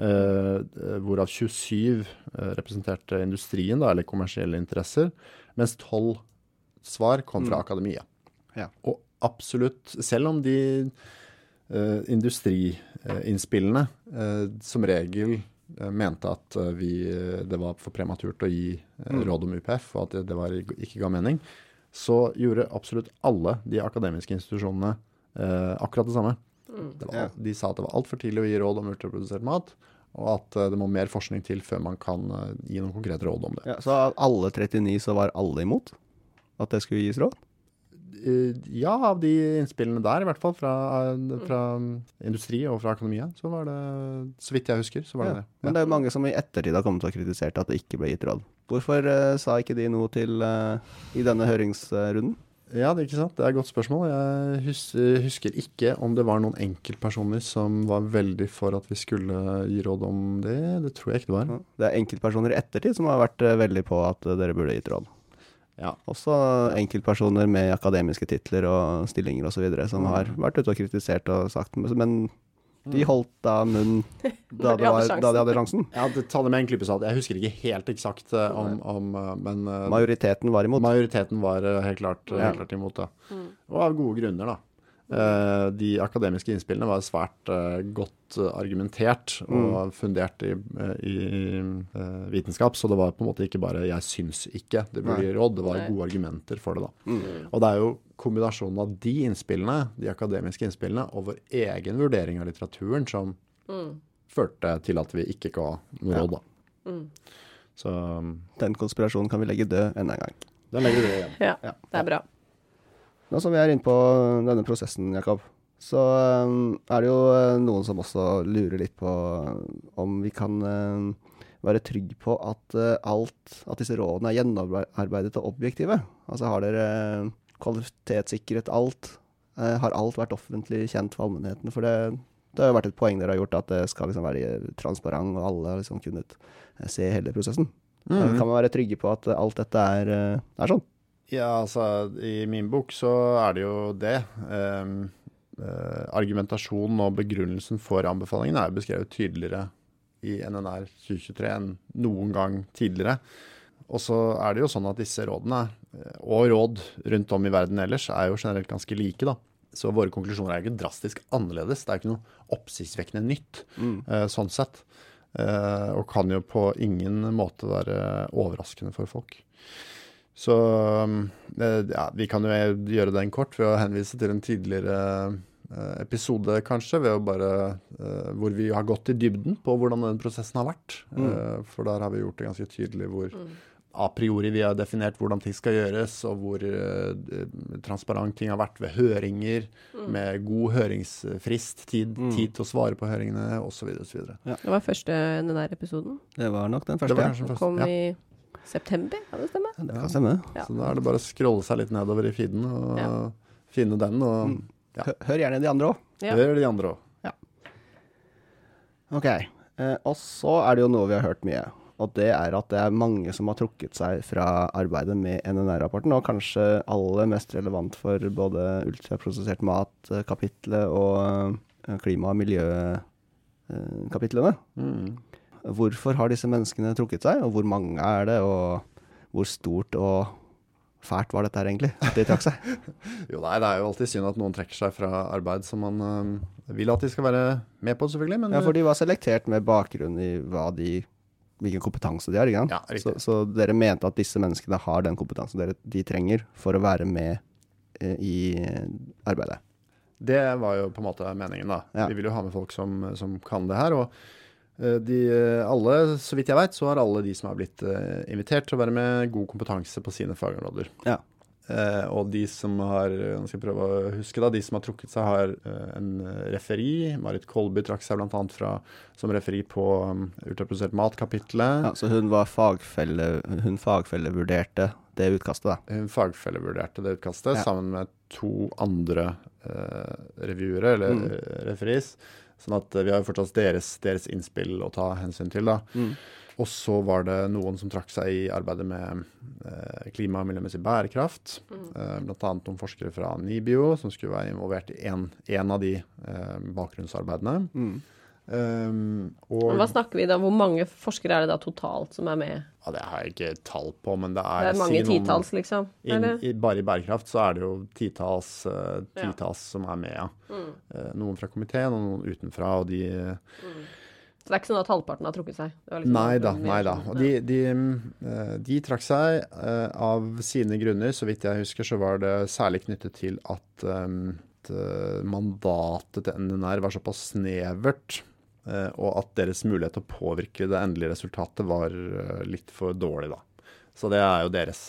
Uh, hvorav 27 uh, representerte industrien, da, eller kommersielle interesser, mens 12 svar kom fra Mm. akademia. Ja. Og absolutt, selv om de uh, industriinnspillene som regel mente at vi, det var for prematurt å gi Mm. råd om UPF, og at det, det var, ikke ga mening, så gjorde absolutt alle de akademiske institusjonene akkurat det samme. Mm. Det var, De sa at det var altfor tidlig å gi råd om ultraprodusert mat, og at eh, det må mer forskning til før man kan eh, gi noen konkrete råd om det. Ja, så av alle 39 så var alle imot at det skulle gis råd? Eh, ja, av de innspillene der, i hvert fall fra, fra industri og fra akademia, så var det, så vidt jeg husker, så var det Ja. det. Men det er jo mange som i ettertid har kommet og kritisert at det ikke ble gitt råd. Hvorfor uh, sa ikke de noe til uh, i denne høringsrunden? Ja, det er ikke sant. Det er et godt spørsmål. Jeg hus husker ikke om det var noen enkeltpersoner som var veldig for at vi skulle gi råd om det. Det tror jeg ikke det var. Ja. Det er enkeltpersoner i ettertid som har vært eh, veldig på at eh, dere burde gitt råd. Ja. Også enkeltpersoner med akademiske titler og stillinger osv. som har vært ute og kritisert og sagt Men de holdt da munn da, de var, da de hadde sjansen. Ja, ta det med en klype salt. Jeg husker ikke helt eksakt eh, om, om eh, Men eh, Majoriteten var imot. majoriteten var helt klart, helt klart imot det. Mm. Og av gode grunner, da. Eh, de akademiske innspillene var svært godt argumentert og fundert i, i vitenskap, så det var på en måte ikke bare 'jeg syns ikke det burde gi råd', det var gode argumenter for det. da. Mm. Og det er jo kombinasjonen av de innspillene, de akademiske innspillene, og vår egen vurdering av litteraturen som Mm. førte til at vi ikke ga noe råd, da. Mm. Så Den konspirasjonen kan vi legge død enda en gang. Den legger vi død igjen. Ja, Ja. det er bra. Nå som vi er inne på denne prosessen, Jakob, så um, er det jo uh, noen som også lurer litt på om vi kan uh, være trygg på at uh, alt, at disse rådene er gjennomarbeidet og objektive. Altså har dere uh, kvalitetssikret alt? Uh, har alt vært offentlig kjent for allmennheten? For det, det har jo vært et poeng dere har gjort, at det skal liksom være transparent, og alle har liksom kunnet uh, se hele prosessen. Mhm. Kan man være trygge på at alt dette er, er sånn? Ja, altså i min bok så er det jo det. Um, uh, argumentasjonen og begrunnelsen for anbefalingen er jo beskrevet tydeligere i NNR 2023 enn noen gang tidligere. Og så er det jo sånn at disse rådene, eh, og råd rundt om i verden ellers, er jo generelt ganske like, da. Så våre konklusjoner er ikke drastisk annerledes. Det er ikke noe oppsiktsvekkende nytt Mm. eh, sånn sett. Eh, og kan jo på ingen måte være overraskende for folk. Så ja, vi kan jo gjøre den kort ved å henvise til en tidligere episode, kanskje, ved å bare hvor vi har gått i dybden på hvordan den prosessen har vært. Mm. For der har vi gjort det ganske tydelig hvor Mm. A priori vi har definert hvordan ting skal gjøres, og hvor uh, transparent ting har vært ved høringer, Mm. med god høringsfrist, tid, Mm. tid til å svare på høringene, osv. Ja. Det var første den der episoden? Det var nok den første. Det den første. kom Ja. i september, kan det stemme? Det kan stemme. Ja. Så da er det bare å scrolle seg litt nedover i feeden og Ja. finne den, og Mm. Ja. Hør gjerne de andre òg. Ja. hør de andre òg. Ok. Eh, og så er det jo noe vi har hørt mye. Og det er at det er mange som har trukket seg fra arbeidet med NNR-rapporten, og kanskje aller mest relevant for både ultraprosessert mat-kapitlet og eh, klima- og miljøkapitlene. Mm. Hvorfor har disse menneskene trukket seg, og hvor mange er det, og hvor stort og fælt var dette her egentlig, at de trakk seg? Jo, nei, det er jo alltid synd at noen trekker seg fra arbeid som man øh, vil at de skal være med på, selvfølgelig. Men Ja, for de var selektert med bakgrunn i hva de hvilken kompetanse de har. ikke sant? Ja, så, så dere mente at disse menneskene har den kompetansen dere, de trenger for å være med eh, i arbeidet? Det var jo på en måte meningen, da. Ja. Vi vil jo ha med folk som, som kan det her. Og eh, de alle, så vidt jeg veit, så har alle de som har blitt eh, invitert til å være med, god kompetanse på sine fagområder. Ja. Eh, og de som har Nå skal jeg prøve å huske, da. De som har trukket seg, har eh, en referi. Marit Kolby trakk seg bl.a. som referi på um, ultraprodusert mat-kapitlet. Ja, så hun var fagfelle, hun fagfellevurderte det utkastet, da. Hun fagfellevurderte det utkastet Ja. sammen med to andre eh, revyere, eller Mm. eh, referis. Sånn at eh, vi har jo fortsatt deres, deres innspill å ta hensyn til, da. Mm. Og så var det noen som trakk seg i arbeidet med eh, klima- og miljømessig bærekraft. Eh, blant annet noen forskere fra NIBIO som skulle være involvert i en av de eh, bakgrunnsarbeidene. Mm. Um, og Hva snakker vi da? Hvor mange forskere er det da totalt som er med? ja, Det har jeg ikke tall på, men det er Det er, mange si titalls, liksom? In, Eller? i, bare i bærekraft så er det jo titalls, eh, Ja. Mm. som er med, ja. Eh, noen fra komiteen og noen utenfra, og de Så det er ikke sånn at halvparten har trukket seg? Det var liksom Nei da, nei da. Og de, de, eh, de trakk seg eh, av sine grunner. Så vidt jeg husker, så var det særlig knyttet til at, eh, at mandatet til NNR var såpass snevert. eh, og at deres mulighet til å påvirke det endelige resultatet var litt for dårlig, da. Så det er jo deres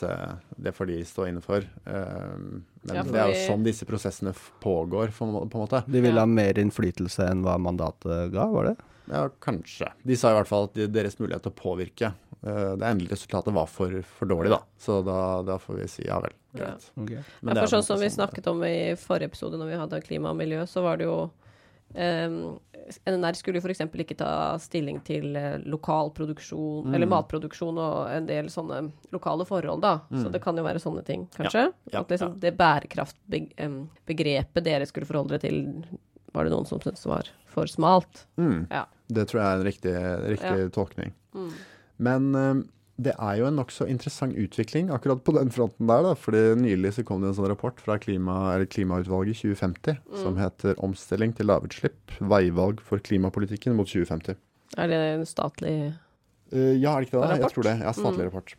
Det får de stå inne for. Men Ja, for det er jo sånn disse prosessene pågår, på en på en måte. De ville Ja. ha mer innflytelse enn hva mandatet ga, var det? Ja, kanskje. De sa i hvert fall at de, deres mulighet til å påvirke eh, det endelige resultatet var for, for dårlig, da. Så da, da får vi si ja vel, Ja. greit. Ok. Men ja, for sånn som vi måte snakket om i forrige episode når vi hadde klima og miljø, så var det jo Um, NNR skulle jo f.eks. ikke ta stilling til eh, lokal produksjon, Mm. eller matproduksjon og en del sånne lokale forhold, da. Så det kan jo være sånne ting, kanskje. Ja. Ja, At liksom det bærekraftbegrepet dere skulle forholde dere til, var det noen som syntes var for smalt? Mm. Ja. Det tror jeg er en riktig, riktig tolkning. Men eh, det er jo en nokså interessant utvikling akkurat på den fronten der. da, fordi Nylig så kom det en sånn rapport fra klima, eller Klimautvalget 2050 som heter 'Omstilling til lavutslipp veivalg for klimapolitikken mot 2050'. Er det en statlig uh, ja, er det ikke det? Rapport? Jeg tror det. Ja, statlig rapport.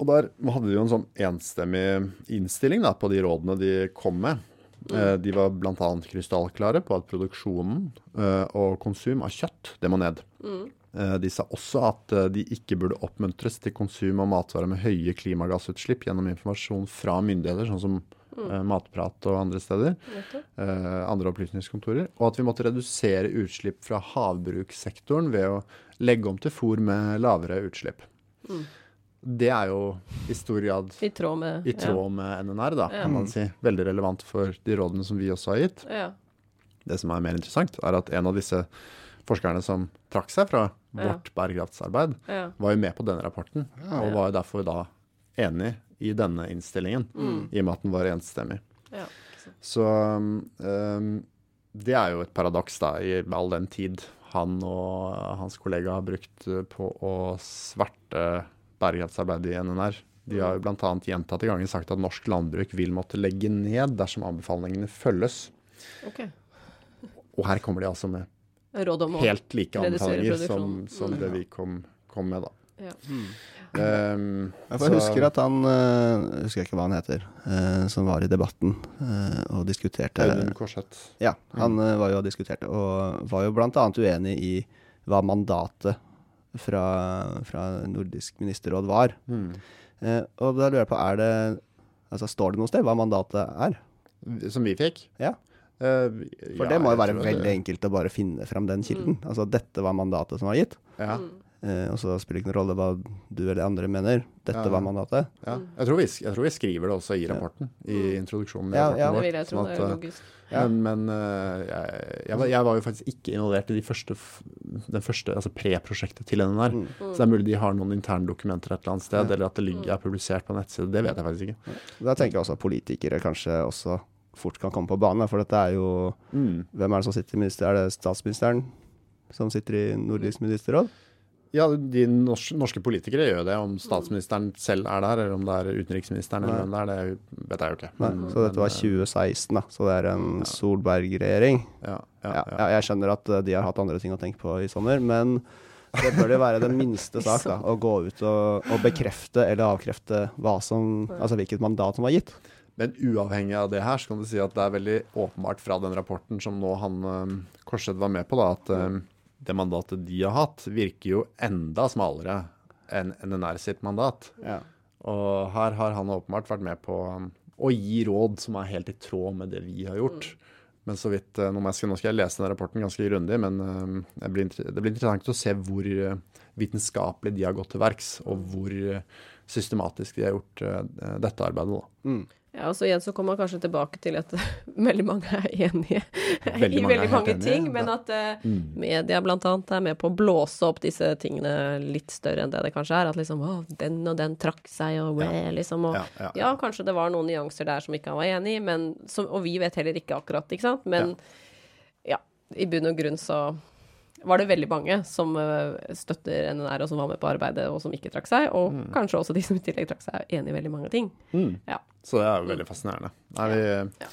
Og der hadde de jo en sånn enstemmig innstilling da, på de rådene de kom med. Eh, de var bl.a. krystallklare på at produksjonen eh, og konsum av kjøtt, det må ned. Mm. de sa også at eh, de ikke burde oppmuntres til konsum av matvarer med høye klimagassutslipp gjennom informasjon fra myndigheter, sånn som mm. Matprat og andre steder. eh, andre opplysningskontorer. Og at vi måtte redusere utslipp fra havbrukssektoren ved å legge om til fôr med lavere utslipp. Det er jo i stor grad I tråd med i tråd med NNR, da, Ja. kan man si. Veldig relevant for de rådene som vi også har gitt. Ja. ja. Det som er mer interessant, er at en av disse forskerne som trakk seg fra Ja. vårt bærekraftsarbeid, ja. var jo med på denne rapporten, og var jo derfor da enig i denne innstillingen, i og med at den var enstemmig. ja. Så um, det er jo et paradoks, da, i all den tid han og hans kollega har brukt på å sverte bærekraftsarbeidet i NNR. De har bl.a. gjentatte ganger sagt at norsk landbruk vil måtte legge ned dersom anbefalingene følges. Okay. Og her kommer de altså med Råd om helt like anbefalinger som, som det vi kom, kom med, da. ja. Um, jeg så, husker at han uh, husker jeg ikke hva han heter, uh, som var i debatten uh, og diskuterte Audun Korseth. Ja, han uh, var jo og diskuterte, og var jo annet uenig i hva mandatet fra, fra Nordisk ministerråd var. Mm. Eh, og da lurer jeg på, er det Altså, står det noe sted hva mandatet er? Som vi fikk? Ja. Uh, For det må jo være veldig enkelt å bare finne fram den kilden. Altså, dette var mandatet som var gitt. Ja. Eh, og så spiller det ikke noen rolle hva du eller andre mener. Dette Ja. var mandatet. Ja. Jeg, tror vi, jeg tror vi skriver det også i rapporten, i introduksjonen. i Ja, rapporten ja. Det vår, vil jeg tro sånn det er eh, logisk. Ja. Men, men eh, jeg, jeg, var, jeg var jo faktisk ikke involvert i de første, den første altså pre-prosjektet til NNR. Mm. Så det er mulig de har noen interne dokumenter et eller annet sted, eller at det ligger, er publisert på nettsiden nettside. Det vet jeg faktisk ikke. Da tenker jeg også at politikere kanskje også fort kan komme på banen. For dette er jo Mm. Hvem er det som sitter i minister... Er det statsministeren som sitter i Nordisk ministerråd? Ja, de norske, politikere gjør det. Om statsministeren selv er der, eller om det er utenriksministeren, eller hvem det er, det vet jeg jo ikke. Men- så dette var 2016, da. Så det er en Solberg-regjering. Ja, ja, Ja, ja. jeg skjønner at eh, de har hatt andre ting å tenke på i sommer, men Det bør jo være den minste sak, da. Å gå ut og, og bekrefte eller avkrefte som, altså hvilket mandat som var gitt. Men uavhengig av det her, så kan du si at det er veldig åpenbart fra den rapporten som nå han Korsed var med på, da, at det mandatet de har hatt, virker jo enda smalere enn NNR sitt mandat. Ja. Og her har han åpenbart vært med på um, å gi råd som er helt i tråd med det vi har gjort. Men så vidt, uh, nå, jeg, nå skal jeg lese den rapporten ganske grundig, men um, det, blir, det blir interessant å se hvor uh, vitenskapelig de har gått til verks, og hvor uh, systematisk de har gjort dette arbeidet. Da. Ja, og så igjen så kommer man kanskje tilbake til at veldig mange er enige Veldig i veldig mange ting, enige. men at uh, Mm. media blant annet er med på å blåse opp disse tingene litt større enn det det kanskje er. At liksom å, den og den trakk seg, og Ja. liksom. Og, Ja, ja, ja, kanskje det var noen nyanser der som ikke han var enig i, men som, og vi vet heller ikke akkurat, ikke sant. Men ja, i bunn og grunn så var det veldig mange som eh, støtter NNR, og som var med på arbeidet, og som ikke trakk seg. Og kanskje også de som i tillegg trakk seg, er enig i veldig mange ting. Mm. Ja. Så det er jo veldig fascinerende. Nei, vi,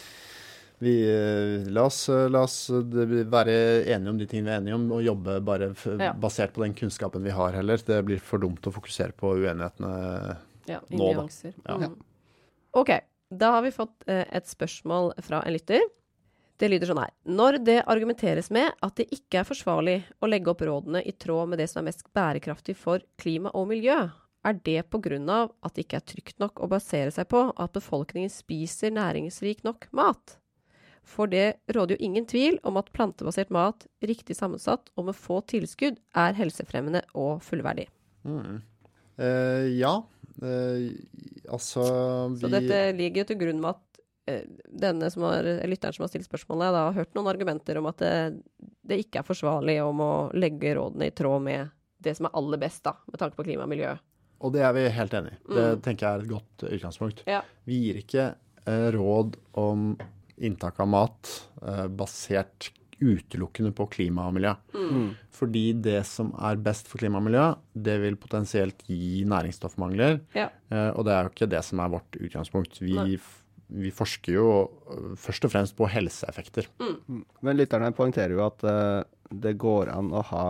vi eh, la, oss, eh, la oss være enige om de tingene vi er enige om, og jobbe bare f Ja. basert på den kunnskapen vi har heller. Det blir for dumt å fokusere på uenighetene. Ja, Nå, da. nyanser. Ja. Mm. OK. Da har vi fått et spørsmål fra en lytter. Det lyder sånn her. Når det argumenteres med at det ikke er forsvarlig å legge opp rådene i tråd med det som er mest bærekraftig for klima og miljø, er det av at det ikke er trygt nok å basere seg på at befolkningen spiser næringsrik nok mat? For det råder jo ingen tvil om at plantebasert mat, riktig sammensatt og med få tilskudd, er helsefremmende og fullverdig. Mm. Eh, ja. Eh, altså vi Så dette ligger jo til grunn med at denne som har, eh, lytteren som har stilt spørsmålet, da, har hørt noen argumenter om at det, det ikke er forsvarlig om å legge rådene i tråd med det som er aller best, da, med tanke på klima og miljø. Og det er vi helt enig i. Det Mm. tenker jeg er et godt utgangspunkt. Ja. Vi gir ikke eh, råd om inntak av mat eh, basert utelukkende på klima og miljø. Mm. Fordi det som er best for klima og miljø, det vil potensielt gi næringsstoffmangler. Ja. Eh, og det er jo ikke det som er vårt utgangspunkt. Vi, Nei. Vi forsker jo øh, først og fremst på helseeffekter. Men lytterne poengterer jo at uh, det går an å ha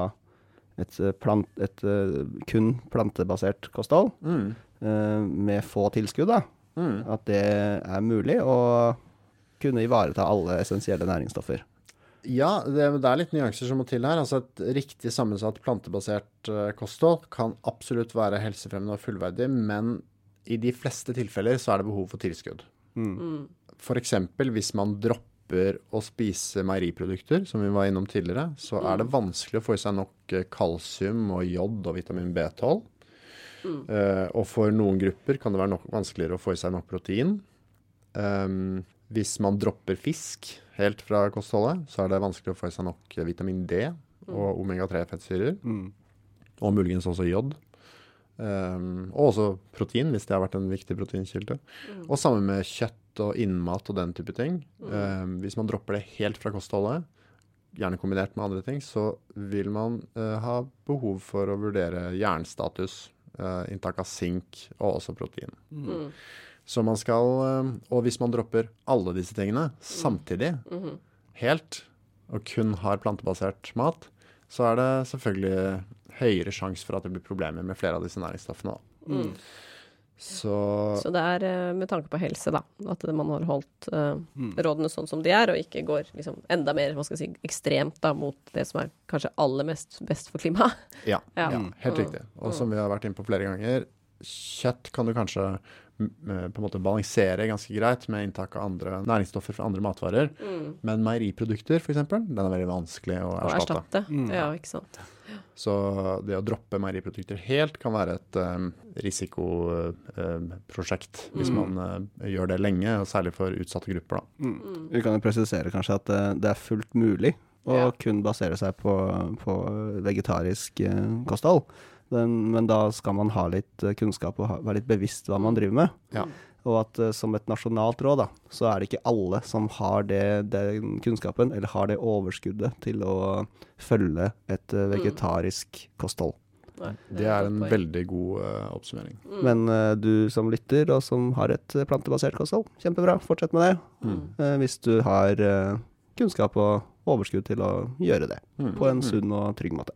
et, eh, plant, et uh, kun plantebasert kosthold eh, med få tilskudd. da. Mm. At det er mulig å kunne ivareta alle essensielle næringsstoffer. Ja, det, det er litt nyanser som må til her. Altså Et riktig sammensatt plantebasert kosthold kan absolutt være helsefremmende og fullverdig, men i de fleste tilfeller så er det behov for tilskudd. Mm. F.eks. hvis man dropper å spise meieriprodukter, som vi var innom tidligere, så er det vanskelig å få i seg nok eh, kalsium og jod og vitamin B12. Eh, og for noen grupper kan det være nok vanskeligere å få i seg nok protein. Um, hvis man dropper fisk helt fra kostholdet, så er det vanskelig å få i seg nok vitamin D og omega-3-fettsyrer. Mm. Og muligens også jod. Um, og også protein, hvis det har vært en viktig proteinkilde. Og sammen med kjøtt og innmat og den type ting. Um, hvis man dropper det helt fra kostholdet, gjerne kombinert med andre ting, så vil man uh, ha behov for å vurdere jernstatus, uh, inntak av sink og også protein. Mm. Så man skal uh, Og hvis man dropper alle disse tingene samtidig, -hmm. helt, og kun har plantebasert mat, så er det selvfølgelig høyere sjanse for at det blir problemer med flere av disse næringsstoffene. da. Mm. Så Så det er eh, med tanke på helse, da, at man har holdt uh, Mm. rådene sånn som de er, og ikke går liksom enda mer si, ekstremt da, mot det som er kanskje aller mest best for klimaet. ja, Ja. ja helt Mm. riktig. Og som vi har vært inne på flere ganger, kjøtt kan du kanskje på en måte balansere ganske greit med inntak av andre næringsstoffer fra andre matvarer. Men meieriprodukter, f.eks., den er veldig vanskelig å Å erstatte. erstatte. Mm. Ja, ikke sant. Så det å droppe meieriprodukter helt kan være et um, risikoprosjekt hvis Mm. man uh, gjør det lenge, og særlig for utsatte grupper. Da. Mm. Vi kan jo presisere kanskje at uh, det er fullt mulig å Ja. kun basere seg på, på vegetarisk eh, kosthold. Men, men da skal man ha litt eh, kunnskap og ha, være litt bevisst hva man driver med. Ja. Og at eh, som et nasjonalt råd, da, så er det ikke alle som har det, den kunnskapen, eller har det overskuddet til å følge et eh, vegetarisk kosthold. Nei, Det er en point. veldig god uh, oppsummering. Mm. Men uh, du som lytter, og som har et plantebasert kosthold, kjempebra, fortsett med det. Mm. Uh, hvis du har kunnskap og overskudd til å gjøre det Mm. på en Mm. sunn og trygg måte.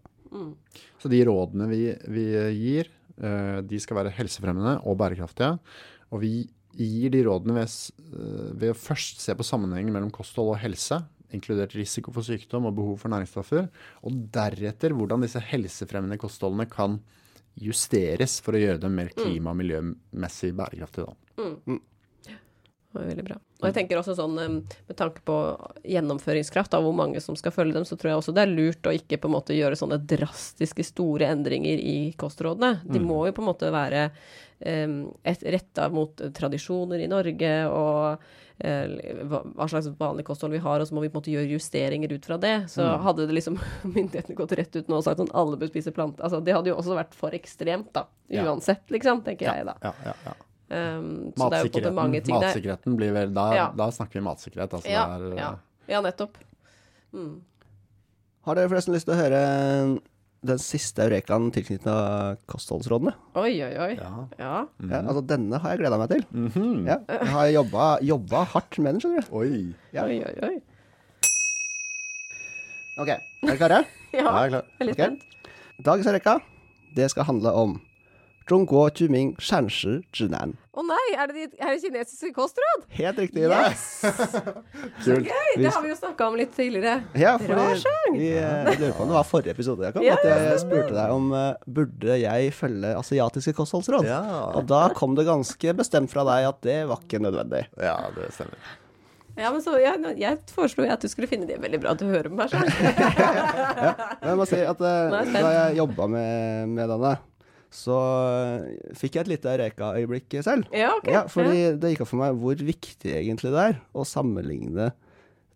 Så de rådene vi, vi gir, eh, de skal være helsefremmende og bærekraftige. Og vi gir de rådene ved, eh, ved å først se på sammenhengen mellom kosthold og helse, inkludert risiko for sykdom og behov for næringsstoffer, og deretter hvordan disse helsefremmende kostholdene kan justeres for å gjøre dem mer klima- og miljømessig bærekraftige. Da. Det var veldig bra. Og jeg tenker også sånn, med tanke på gjennomføringskraft av hvor mange som skal følge dem, så tror jeg også det er lurt å ikke på en måte gjøre sånne drastiske store endringer i kostrådene. De må jo på en måte være um, retta mot tradisjoner i Norge og eh, hva hva slags vanlig kosthold vi har, og så må vi på en måte gjøre justeringer ut fra det. Så hadde det liksom myndighetene gått rett ut nå og sagt sånn alle bør spise plante, altså det hadde jo også vært for ekstremt, da. Uansett, liksom, tenker jeg da. Ja, ja, ja. Um, så det er jo mange ting der. matsikkerheten blir vel Da, Ja. da snakker vi matsikkerhet. Altså Ja, det er, ja. ja, nettopp. Mm. Har dere forresten lyst til å høre den siste eurekaen tilknyttet kostholdsrådene? Oi, oi, oi. Ja. Ja. Ja, altså Denne har jeg gleda meg til. Mhm. Ja, jeg har jobba, hardt med den, skjønner du. Oi. Ja. Oi, oi, oi. Ok, er dere klare? Ja, Ja, jeg er klar. veldig litt Ok. spent. Dagens eureka det skal handle om 中国居民膳食指南. Å nei, er det, de, er det kinesiske kostråd? Helt riktig, Ida. Kult. Gøy! Det har vi jo snakka om litt tidligere. Ja, Bra fordi sang. vi, eh, jeg lurer på om det var forrige episode, Jakob, Ja, at jeg spurte deg om eh, burde jeg følge asiatiske kostholdsråd. Ja. Og da kom det ganske bestemt fra deg at det var ikke nødvendig. ja, det stemmer. Ja, men så jeg, jeg foreslo jo at du skulle finne det veldig bra at du hører på meg sjøl. Men jeg må si at eh, Nå er jeg spent. da jeg jobba med, med denne, så eh, fikk jeg et lite Eureka-øyeblikk selv. Ja, okay. Ja, fordi det gikk opp for meg hvor viktig egentlig det er å sammenligne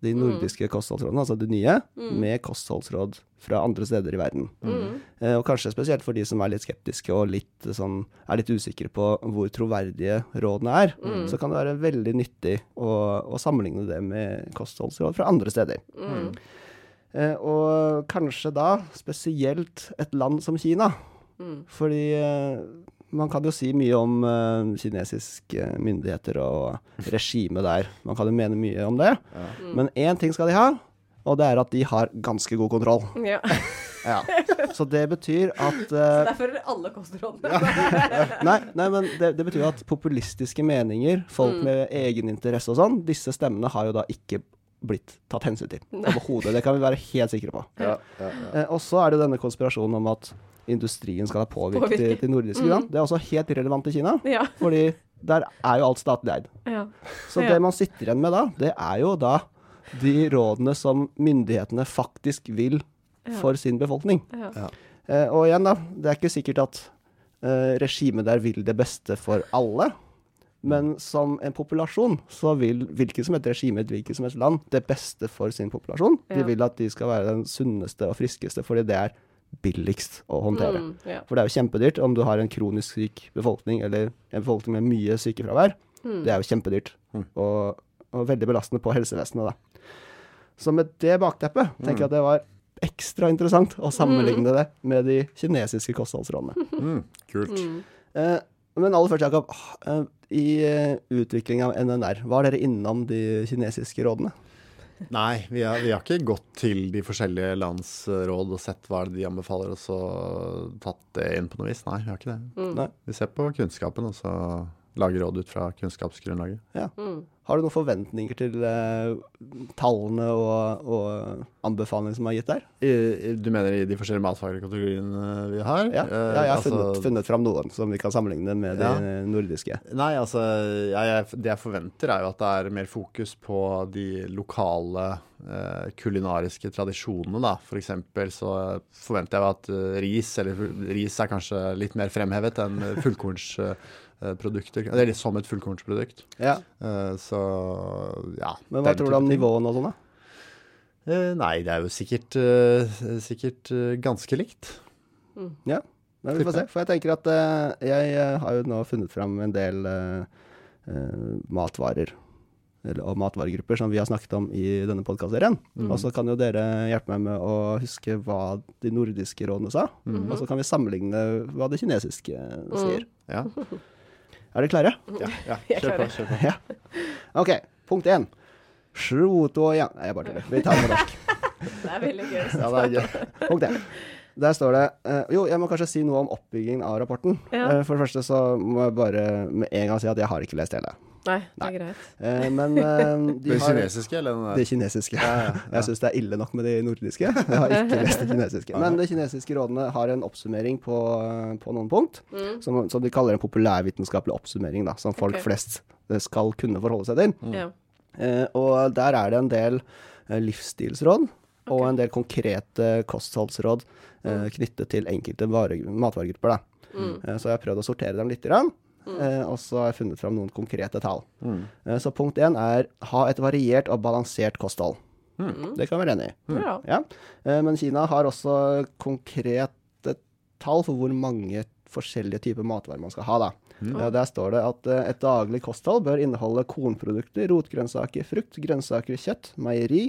de Mm. nordiske kostholdsrådene, altså de nye, med kostholdsråd fra andre steder i verden. Mm. Eh, og kanskje spesielt for de som er litt skeptiske og litt, sånn, er litt usikre på hvor troverdige rådene er, Mm. så kan det være veldig nyttig å, å sammenligne det med kostholdsråd fra andre steder. Mm. Eh, og kanskje da spesielt et land som Kina. Mm. Fordi eh, man kan jo si mye om uh, kinesiske myndigheter og regimet der. Man kan jo mene mye om det. Men én ting skal de ha, og det er at de har ganske god kontroll. Ja. Ja. Så det betyr at Så Derfor er alle kostrådene. Nei, nei men det, det betyr jo at populistiske meninger, folk med egeninteresse og sånn, disse stemmene har jo da ikke blitt tatt hensyn til overhodet. Det kan vi være helt sikre på. Ja, ja, ja. Eh, og så er det denne konspirasjonen om at industrien skal ha påvirket Påvirke. de, de nordiske land. Det er også helt irrelevant i Kina, Ja. fordi der er jo alt statlig eid. ja. Så Ja. det man sitter igjen med da, det er jo da de rådene som myndighetene faktisk vil for sin befolkning. ja. Ja. Eh, og igjen, da, det er ikke sikkert at eh, regimet der vil det beste for alle. Men som en populasjon så vil hvilket som helst regime hvilket som helst land det beste for sin populasjon. Ja. De vil at de skal være den sunneste og friskeste, fordi det er billigst å håndtere. Mm, ja. For det er jo kjempedyrt om du har en kronisk syk befolkning, eller en befolkning med mye sykefravær. Mm. Det er jo kjempedyrt, og, og veldig belastende på helsevesenet, da. Så med det bakteppet tenker jeg at det var ekstra interessant å sammenligne det med de kinesiske kostholdsrådene. Mm, kult. Eh, men aller først, Jakob. eh, I uh, utvikling av NNR, var dere innom de kinesiske rådene? Nei, vi har, vi har ikke gått til de forskjellige lands eh, råd og sett hva de anbefaler, og så tatt det inn på noe vis. Nei, vi har ikke det. Mm. Vi ser på kunnskapen, og så lager råd ut fra kunnskapsgrunnlaget. Ja. Mm. Har du noen forventninger til uh, tallene og, og anbefalingene som er gitt der? I, du mener i de forskjellige matfaglige kategoriene vi har? Ja, Eh, ja jeg har altså- funnet, funnet fram noen som vi kan sammenligne med de nordiske. Nei, altså jeg, Det jeg forventer, er jo at det er mer fokus på de lokale uh, kulinariske tradisjonene, da. For eksempel så forventer jeg at eh, ris, eller ris er kanskje litt mer fremhevet enn fullkornsprodukter. Eller som et fullkornsprodukt. Ja. Eh, så ja. Men hva tror du om nivåene og sånn, da? Eh, nei, det er jo sikkert, eh, sikkert eh, ganske likt. Ja, men vi får se. For jeg tenker at eh, jeg eh, har jo nå funnet fram en del eh, eh, matvarer. Og matvaregrupper som vi har snakket om i denne podkastserien. Og så kan jo dere hjelpe meg med å huske hva de nordiske rådene sa. Og så kan vi sammenligne hva det kinesiske sier. Ja, Er dere klare? ja, ja. Kjør på. kjør på. Ja. OK. Punkt én. Sju to yang Nei, jeg bare tuller. Vi tar det på norsk. Det er veldig gøy. Ja, det er gøy. Punkt én. Der står det eh, Jo, jeg må kanskje si noe om oppbyggingen av rapporten. Ja. Eh, for det første så må jeg bare med en gang si at jeg har ikke lest hele. Nei, det er greit. Eh, men eh, de Den har kinesiske, eller den Det er kinesiske. Jeg syns det er ille nok med de nordiske. Jeg har ikke lest det kinesiske. Men de kinesiske rådene har en oppsummering på, på noen punkt, som, som de kaller en populærvitenskapelig oppsummering, da, som folk okay. flest eh, skal kunne forholde seg til. Mm. Eh, og der er det en del livsstilsråd. livsstilsråd og en del konkrete kostholdsråd eh, knyttet til enkelte vare, matvaregrupper. Da. Mm. Eh, så jeg har prøvd å sortere dem litt, grann, eh, og så har jeg funnet fram noen konkrete tall. Eh, så punkt én er ha et variert og balansert kosthold. Det kan vi være enig i. Ja. Ja. Eh, men Kina har også konkrete tall for hvor mange forskjellige typer matvarer man skal ha. da. Eh, Der står det at eh, et daglig kosthold bør inneholde kornprodukter, rotgrønnsaker, frukt, grønnsaker, kjøtt, meieri,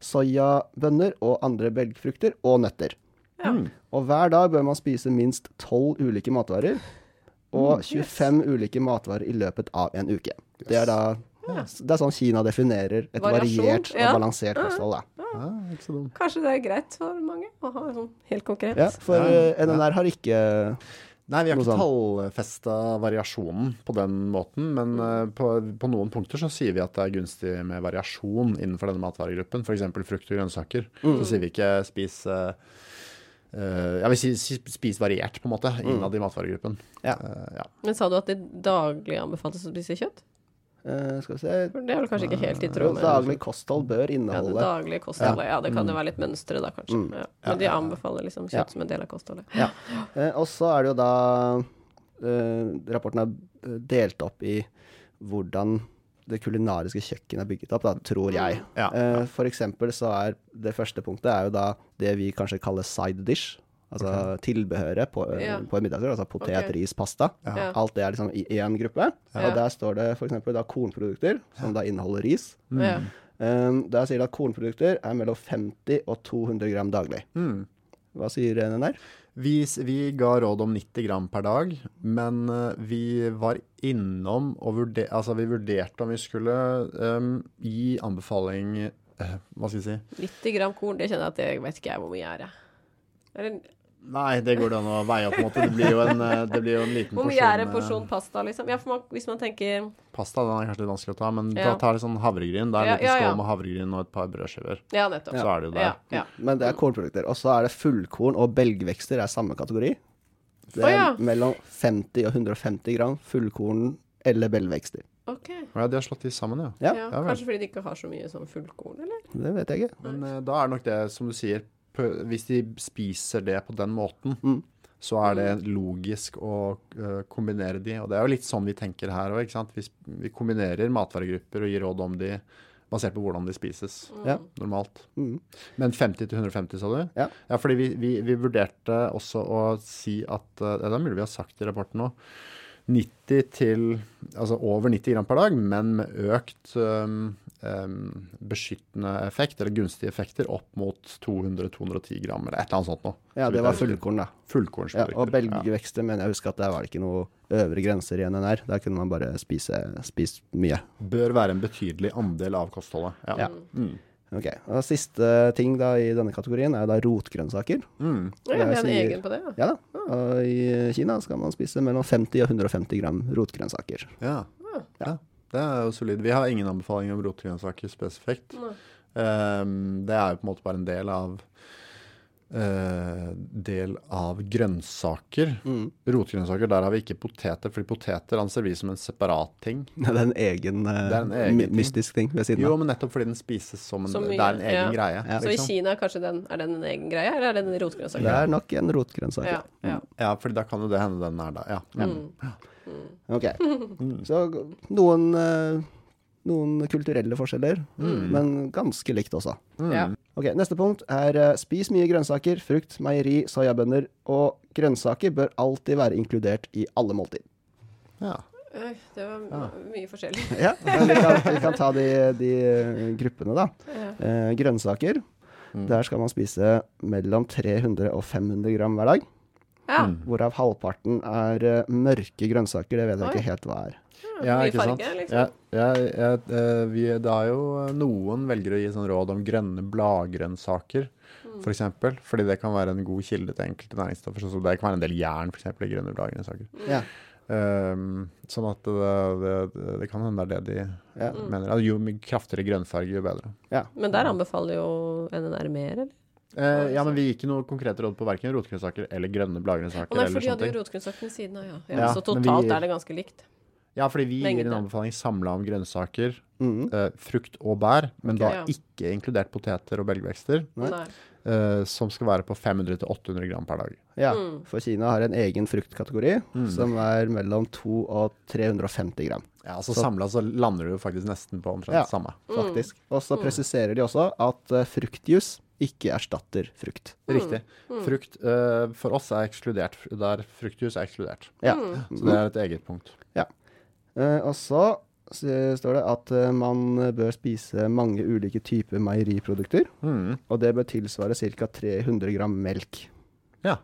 soyabønner og andre belgfrukter og nøtter. Ja. Og hver dag bør man spise minst 12 ulike matvarer og 25 ulike matvarer i løpet av en uke. Det er da det er sånn Kina definerer et Variasjon, variert og ja. balansert kosthold. Ja, dum. Kanskje det er greit for mange å ha sånn helt konkret. Ja, for Ja. eh, NNR har ikke Nei, vi har ikke sånn. tallfesta variasjonen på den måten, men eh, på, på noen punkter så sier vi at det er gunstig med variasjon innenfor denne matvaregruppen. F.eks. frukt og grønnsaker. Så sier vi ikke spis eh, eh, Ja, vi si, spis variert, på en måte, innad i matvaregruppen. Ja. Eh, ja. Men sa du at det daglig anbefales å spise kjøtt? Uh, Skal vi se det er vel kanskje ikke helt i tråd med Daglig kosthold bør ja, det inneholde daglige. Ja, det kan jo være litt mønstre da, kanskje. Ja. Men de anbefaler liksom Ja. kjøtt som en del av kostholdet. Ja. Eh, og så er det jo da eh, Rapporten er delt opp i hvordan det kulinariske kjøkkenet er bygget opp, da, tror jeg. Ja, Eh, for eksempel så er det første punktet er jo da det vi kanskje kaller side dish. Altså tilbehøret på, Ja. på en middagsrett. Altså potet, okay. ris, pasta. Ja. Alt det er liksom i én gruppe. Ja. Og der står det f.eks. kornprodukter, som da inneholder ris. Mm. Um, der sier det at kornprodukter er mellom 50 og 200 gram daglig. Mm. Hva sier NNR? Vi, vi ga råd om 90 gram per dag, men eh, vi var innom og vurder, altså vi vurderte om vi skulle um, gi anbefaling uh, Hva skal vi si? 90 gram korn, det kjenner jeg at jeg vet ikke jeg hvor mye er. jeg. Eller, Nei, det går det an å veie opp, måte. Det blir jo en, eh, det blir jo en liten hvor mye er en eh, porsjon pasta, liksom? Ja, for man, hvis man tenker Pasta den er kanskje litt vanskelig å ta, men Ja. da tar litt sånn havregryn. Det er en Ja, liten ja, ja. skål med havregryn og et par brødskiver. Ja, nettopp. Så er det jo der. Ja, ja. Men det er kornprodukter. Og så er det fullkorn og belgvekster er samme kategori. Det er ja. mellom 50 og 150 gram fullkorn eller belgvekster. Ok. Ja, de har slått de sammen, ja. Ja, Ja, kanskje fordi de ikke har så mye sånn fullkorn, eller? det vet jeg ikke. Men uh, da er nok det, som du sier, hvis de spiser det på den måten, Mm. så er det logisk å uh, kombinere de. Og det er jo litt sånn vi tenker her òg. Vi, vi kombinerer matvaregrupper og gir råd om de basert på hvordan de spises Ja. normalt. Mm. Men 50 til 150, sa du? Ja. fordi vi, vi, vi vurderte også å si at eh, Det er mulig vi har sagt i rapporten nå. 90 til Altså over 90 gram per dag, men med økt um, beskyttende effekt, eller gunstige effekter, opp mot 200-210 gram, eller et eller annet sånt noe. Ja, det var fullkorn, da. Ja, og belgvekster men jeg husker at der var det ikke noe øvre grenser i NNR. Der kunne man bare spise, spise mye. Bør være en betydelig andel av kostholdet. Ja. Ja. Mm. Ok, og Siste ting da i denne kategorien er da rotgrønnsaker. Mm. Ja, vi er en egen på det, ja. Ja da. Og i Kina skal man spise mellom 50 og 150 gram rotgrønnsaker. Ja. ja. Det er jo solid. Vi har ingen anbefaling om rotgrønnsaker spesifikt. Um, det er jo på en måte bare en del av uh, del av grønnsaker. Mm. Rotgrønnsaker, der har vi ikke poteter, fordi poteter anser vi som en separat ting. Det er en egen, eh, er en egen my- mystisk ting ved siden av. Jo, men nettopp fordi den spises som en mye, Det er en egen ja. greie. Ja. Så i Liksom. Kina kanskje den, er den en egen greie, eller er den en rotgrønnsak? Det er nok en rotgrønnsak. Ja, ja. Ja, fordi da kan jo det hende den er der. Ja. ja. Mm. Ok, så noen, eh, noen kulturelle forskjeller, men ganske likt også. ja. Ok, Neste punkt er eh, spis mye grønnsaker, frukt, meieri, soyabønner. Og grønnsaker bør alltid være inkludert i alle måltid. ja. Det var Ja. mye forskjellig. Ja, men vi kan, vi kan ta de, de eh, gruppene, da. Ja. Eh, grønnsaker. Der skal man spise mellom 300 og 500 gram hver dag. Ja. Hvorav halvparten er eh, mørke grønnsaker. Det vet jeg Oi. ikke helt hva er. Ja, ikke sant? liksom. Ja, ja, ja, eh, vi, det er jo eh, Noen velger å gi sånn råd om grønne bladgrønnsaker. for eksempel, fordi det kan være en god kilde til enkelte næringsstoffer. sånn som det kan være en del jern for eksempel, i grønne bladgrønnsaker. Ja. Um, sånn at det, det, det, det kan hende det er det de Ja. mener. Altså, jo kraftigere grønnfarge, jo bedre. Men der anbefaler jo NNR mer, eller? Eh, ja, men vi gir ikke noe konkrete råd på verken rotgrønnsaker eller grønne bladgrønnsaker. Og nei, for de hadde jo rotgrønnsakene siden av, ja. ja. Ja, Så totalt gir- er det ganske likt. Ja, fordi vi gir en anbefaling samla om grønnsaker, mm. eh, frukt og bær, men okay, da ja. ikke inkludert poteter og belgvekster, eh, som skal være på 500-800 gram per dag. ja. Mm. For Kina har en egen fruktkategori Mm. som er mellom 2 og 350 gram, Ja, altså Så- samla så lander du faktisk nesten på omtrent Ja. det samme. faktisk. Og så Mm. presiserer de også at uh, fruktjus ikke erstatter frukt. Riktig. Mm. Frukt uh, for oss er ekskludert, der fruktjus er ekskludert. Ja. Mm. Så det er et eget punkt. Eh, og så står det at eh, man bør spise mange ulike typer meieriprodukter, Mm. og det bør tilsvare ca. 300 gram melk. Ja.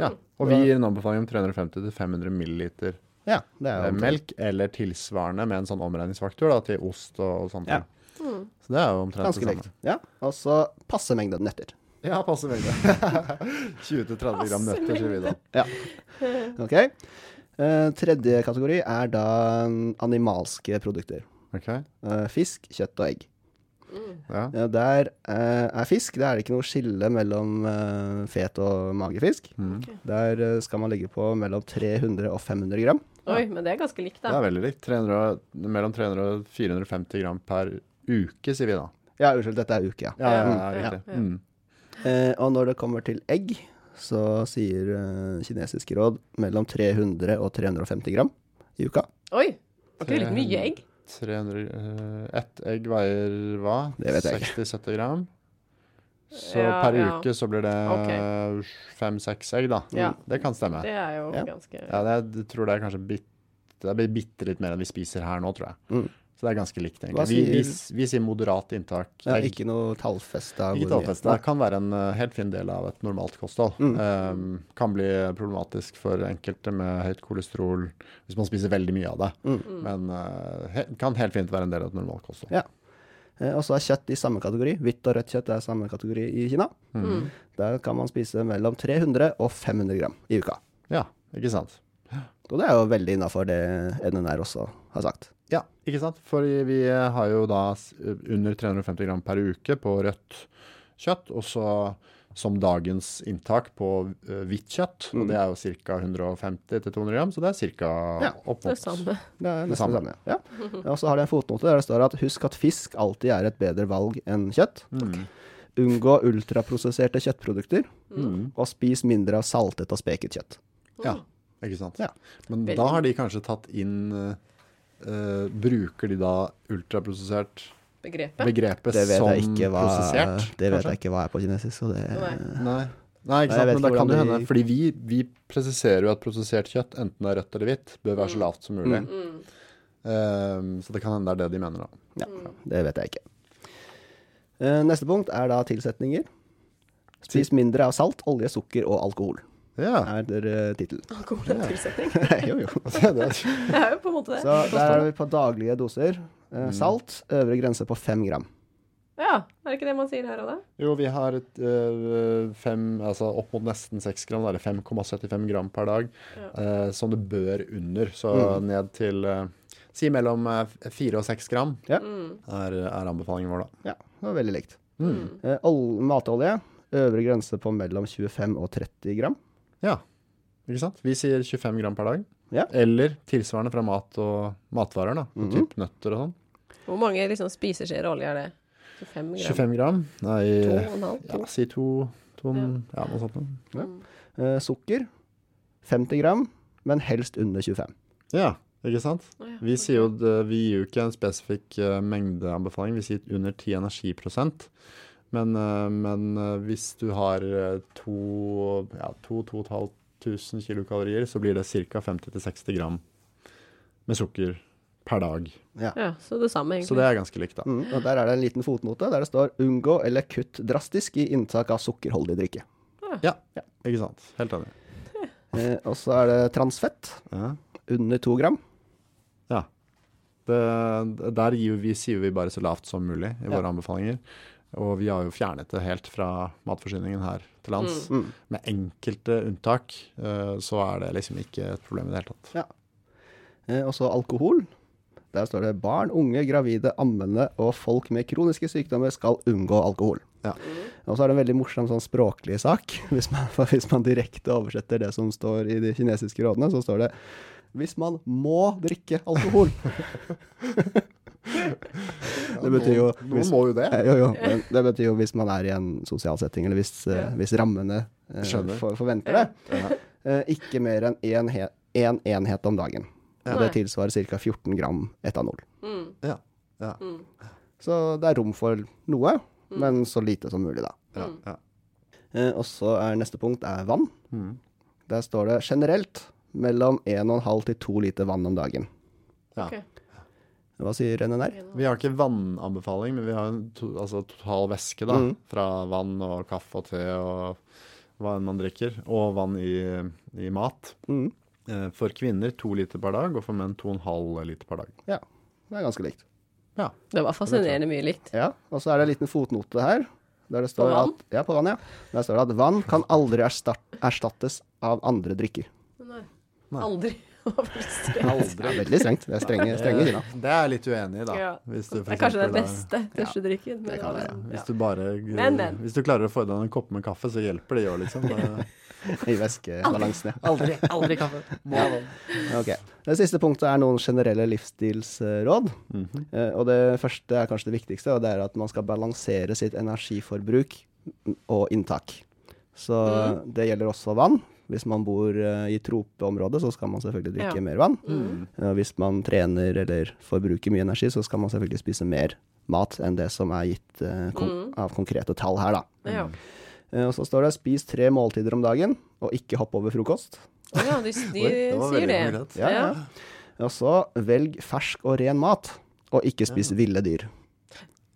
ja. Og vi gir en anbefaling om 350-500 milliliter Ja, det jo melk, eller tilsvarende med en sånn omregningsfaktor da, til ost og, og sånt. Ja. Mm. Så det er jo omtrent ganske det samme. likt. Ja. Og så passe mengde nøtter. Ja, passe mengde. 20-30 gram nøtter, sier vi da. Ok. Uh, tredje kategori er da mm, animalske produkter. Ok, Uh, fisk, kjøtt og egg. ja. Ja, der uh, er fisk. Der er det ikke noe skille mellom fet og magefisk. Mm. Der eh, skal man ligge på mellom 300 og 500 gram. Oi, men det er ganske likt, Det er veldig likt. 300, mellom 300 og 450 gram per uke, sier vi da. Ja, unnskyld, dette er uke, ja. Ja, ja, ja, Ja, riktig. ja. Mm. Eh, og når det kommer til egg, så sier eh, kinesiske råd mellom 300 og 350 gram i uka. Oi! Var ikke det litt mye egg? 300 eh, Ett egg veier hva? Det vet jeg 60-70 gram. Så Ja, per ja. uke så blir det Ok. fem-seks egg, da. Ja. Det kan stemme. Det er jo Ja. ganske Ja, det, jeg tror det er kanskje bitte Det blir bitte litt mer enn vi spiser her nå, tror jeg. Mm. Så det er ganske likt, egentlig. Sier? Vi, vi, vi sier moderat inntak. Ja, ikke noe tallfesta. Ikke tallfesta. Det kan være en eh, helt fin del av et normalt kosthold. Mm. Um, kan bli problematisk for enkelte med høyt kolesterol hvis man spiser veldig mye av det. Mm. Men uh, he kan helt fint være en del av et normalt kosthold. Ja. Eh, og så er kjøtt i samme kategori. Hvitt og rødt kjøtt er samme kategori i Kina. Mm. Der kan man spise mellom 300 og 500 gram i uka. Ja, ikke sant. Og det er jo veldig innafor det NNR også har sagt. Ja, ikke sant. For vi har jo da under 350 gram per uke på rødt kjøtt, og så som dagens inntak på eh, hvitt kjøtt. Og Mm. det er jo ca. 150-200 gram, så det er ca. Ja, opp det samme. Det er Det nesten det samme. samme. Ja. Og så har de en fotnote der det står at husk at fisk alltid er et bedre valg enn kjøtt. Mm. Unngå ultraprosesserte kjøttprodukter, Mm. og spis mindre av saltet og speket kjøtt. Ja, ikke sant. Ja. Men Veldig. da har de kanskje tatt inn uh, eh, Bruker de da ultraprosessert Begrepet. begrepet Det vet som jeg ikke hva, prosessert? det vet kanskje? jeg ikke hva er på kinesisk. Så det, Nei. Nei. Nei, ikke sant, men det kan jo hende. Fordi vi, vi presiserer jo at prosessert kjøtt, enten det er rødt eller hvitt, bør være så lavt som mulig. Mm. Um, så det kan hende det er det de mener, da. ja, det vet jeg ikke. Uh, neste punkt er da tilsetninger. Spis mindre av salt, olje, sukker og alkohol, Ja. er uh, tittelen. tilsetning? jo, jo. det er- er jo på en måte det. Så der er vi på daglige doser. Uh, salt, øvre grense på fem gram. Ja, er det ikke det man sier her og da? jo, vi har et, øh, fem, altså opp mot nesten 6 gram, eller 5,75 gram per dag, Ja. eh, som det bør under. Så Mm. ned til eh, Si mellom eh, 4 og 6 gram Ja. Mm. er, er anbefalingen vår, da. Ja, det var veldig likt. Mm. Eh, matolje, øvre grense på mellom 25 og 30 gram. Ja, ikke sant? Vi sier 25 gram per dag. Ja. Eller tilsvarende fra mat og matvarer, da. Mhm. Typ nøtter og sånn. Hvor mange liksom spiseskjeer olje er det? 25 gram? 25 gram. Nei, To og ja, si to, to ja. noe sånt. Ja. Mm. Eh, sukker, 50 gram, men helst under 25. Ja, ikke sant? Ja, Vi sier jo vi gir jo ikke en spesifikk eh, mengdeanbefaling, vi sier under 10 energiprosent. Men, eh, men eh, hvis du har eh, to, ja, kilokalorier, så blir det ca. 50-60 gram med sukker per dag. Ja. Ja, så det samme, egentlig. Så det er ganske likt, da. Mm, og der er det en liten fotnote der det står 'unngå eller kutt drastisk i inntak av sukkerholdig drikke'. Ja, ikke sant. Helt enig. Eh, og så er det transfett, Ja. under to gram. Det, der gir vi, sier vi bare så lavt som mulig i Ja. våre anbefalinger. Og vi har jo fjernet det helt fra matforsyningen her til lands. Mm. Med enkelte unntak eh, så er det liksom ikke et problem i det hele tatt. Eh, og så alkohol. Der står det barn, unge, gravide, ammende og folk med kroniske sykdommer skal unngå alkohol. Ja. Og så er det en veldig morsom sånn språklig sak. Hvis man, hvis man direkte oversetter det som står i de kinesiske rådene, så står det hvis man må drikke alkohol. det betyr jo Noen hvis, må jo det. Jo, jo, men det betyr jo hvis man er i en sosial setting, eller hvis, eh, Ja. hvis rammene eh, for, forventer det. Ja. Eh, ikke mer enn én he en enhet om dagen. Ja. Det tilsvarer ca. 14 gram etanol. Mm. Ja. Ja. Mm. Så det er rom for noe, men så lite som mulig, da. Ja. Ja. Eh, og så er neste punkt er vann. Mm. Der står det generelt mellom 1,5 til 2 liter vann om dagen. Ja. Ok. Hva sier NNR? Vi har ikke vannanbefaling, men vi har en to, altså total væske, da. Mm. Fra vann og kaffe og te og hva enn man drikker. Og vann i, i mat. Mm. Eh, For kvinner to liter per dag, og for menn to og en halv liter per dag. Ja, det er ganske likt. Ja. Det var fascinerende mye likt. Ja, Og så er det en liten fotnote her. Der det står På vann? At, ja, på vann, ja. Der står det at vann kan aldri erstattes av andre drikker. Nei. Nei. Aldri. Det. Det er veldig strengt. Det er strenge, strenge Kina. Det er jeg litt uenig i, da. Ja. Hvis du Det er kanskje den beste tørstedrikken. det kan være. ja. Hvis du bare Men, men. Hvis du klarer å få i deg en kopp med kaffe, så hjelper det jo, liksom. I væskebalansen, ja. Aldri, aldri kaffe. Må ha vann. Ok. Det siste punktet er noen generelle livsstilsråd. Mm -hmm. og det første er kanskje det viktigste, og det er at man skal balansere sitt energiforbruk og inntak. Så det gjelder også vann. Hvis man bor eh, i tropeområdet, så skal man selvfølgelig drikke Ja. mer vann. Mm. Eh, hvis man trener eller forbruker mye energi, så skal man selvfølgelig spise mer mat enn det som er gitt eh, kon Mm. av konkrete tall her, da. Ja. Eh, og så står det 'spis tre måltider om dagen', og ikke hopp over frokost. Å ja, de, de Oi, det sier det. Ja, ja. Og så velg fersk og ren mat, og ikke spis ville dyr.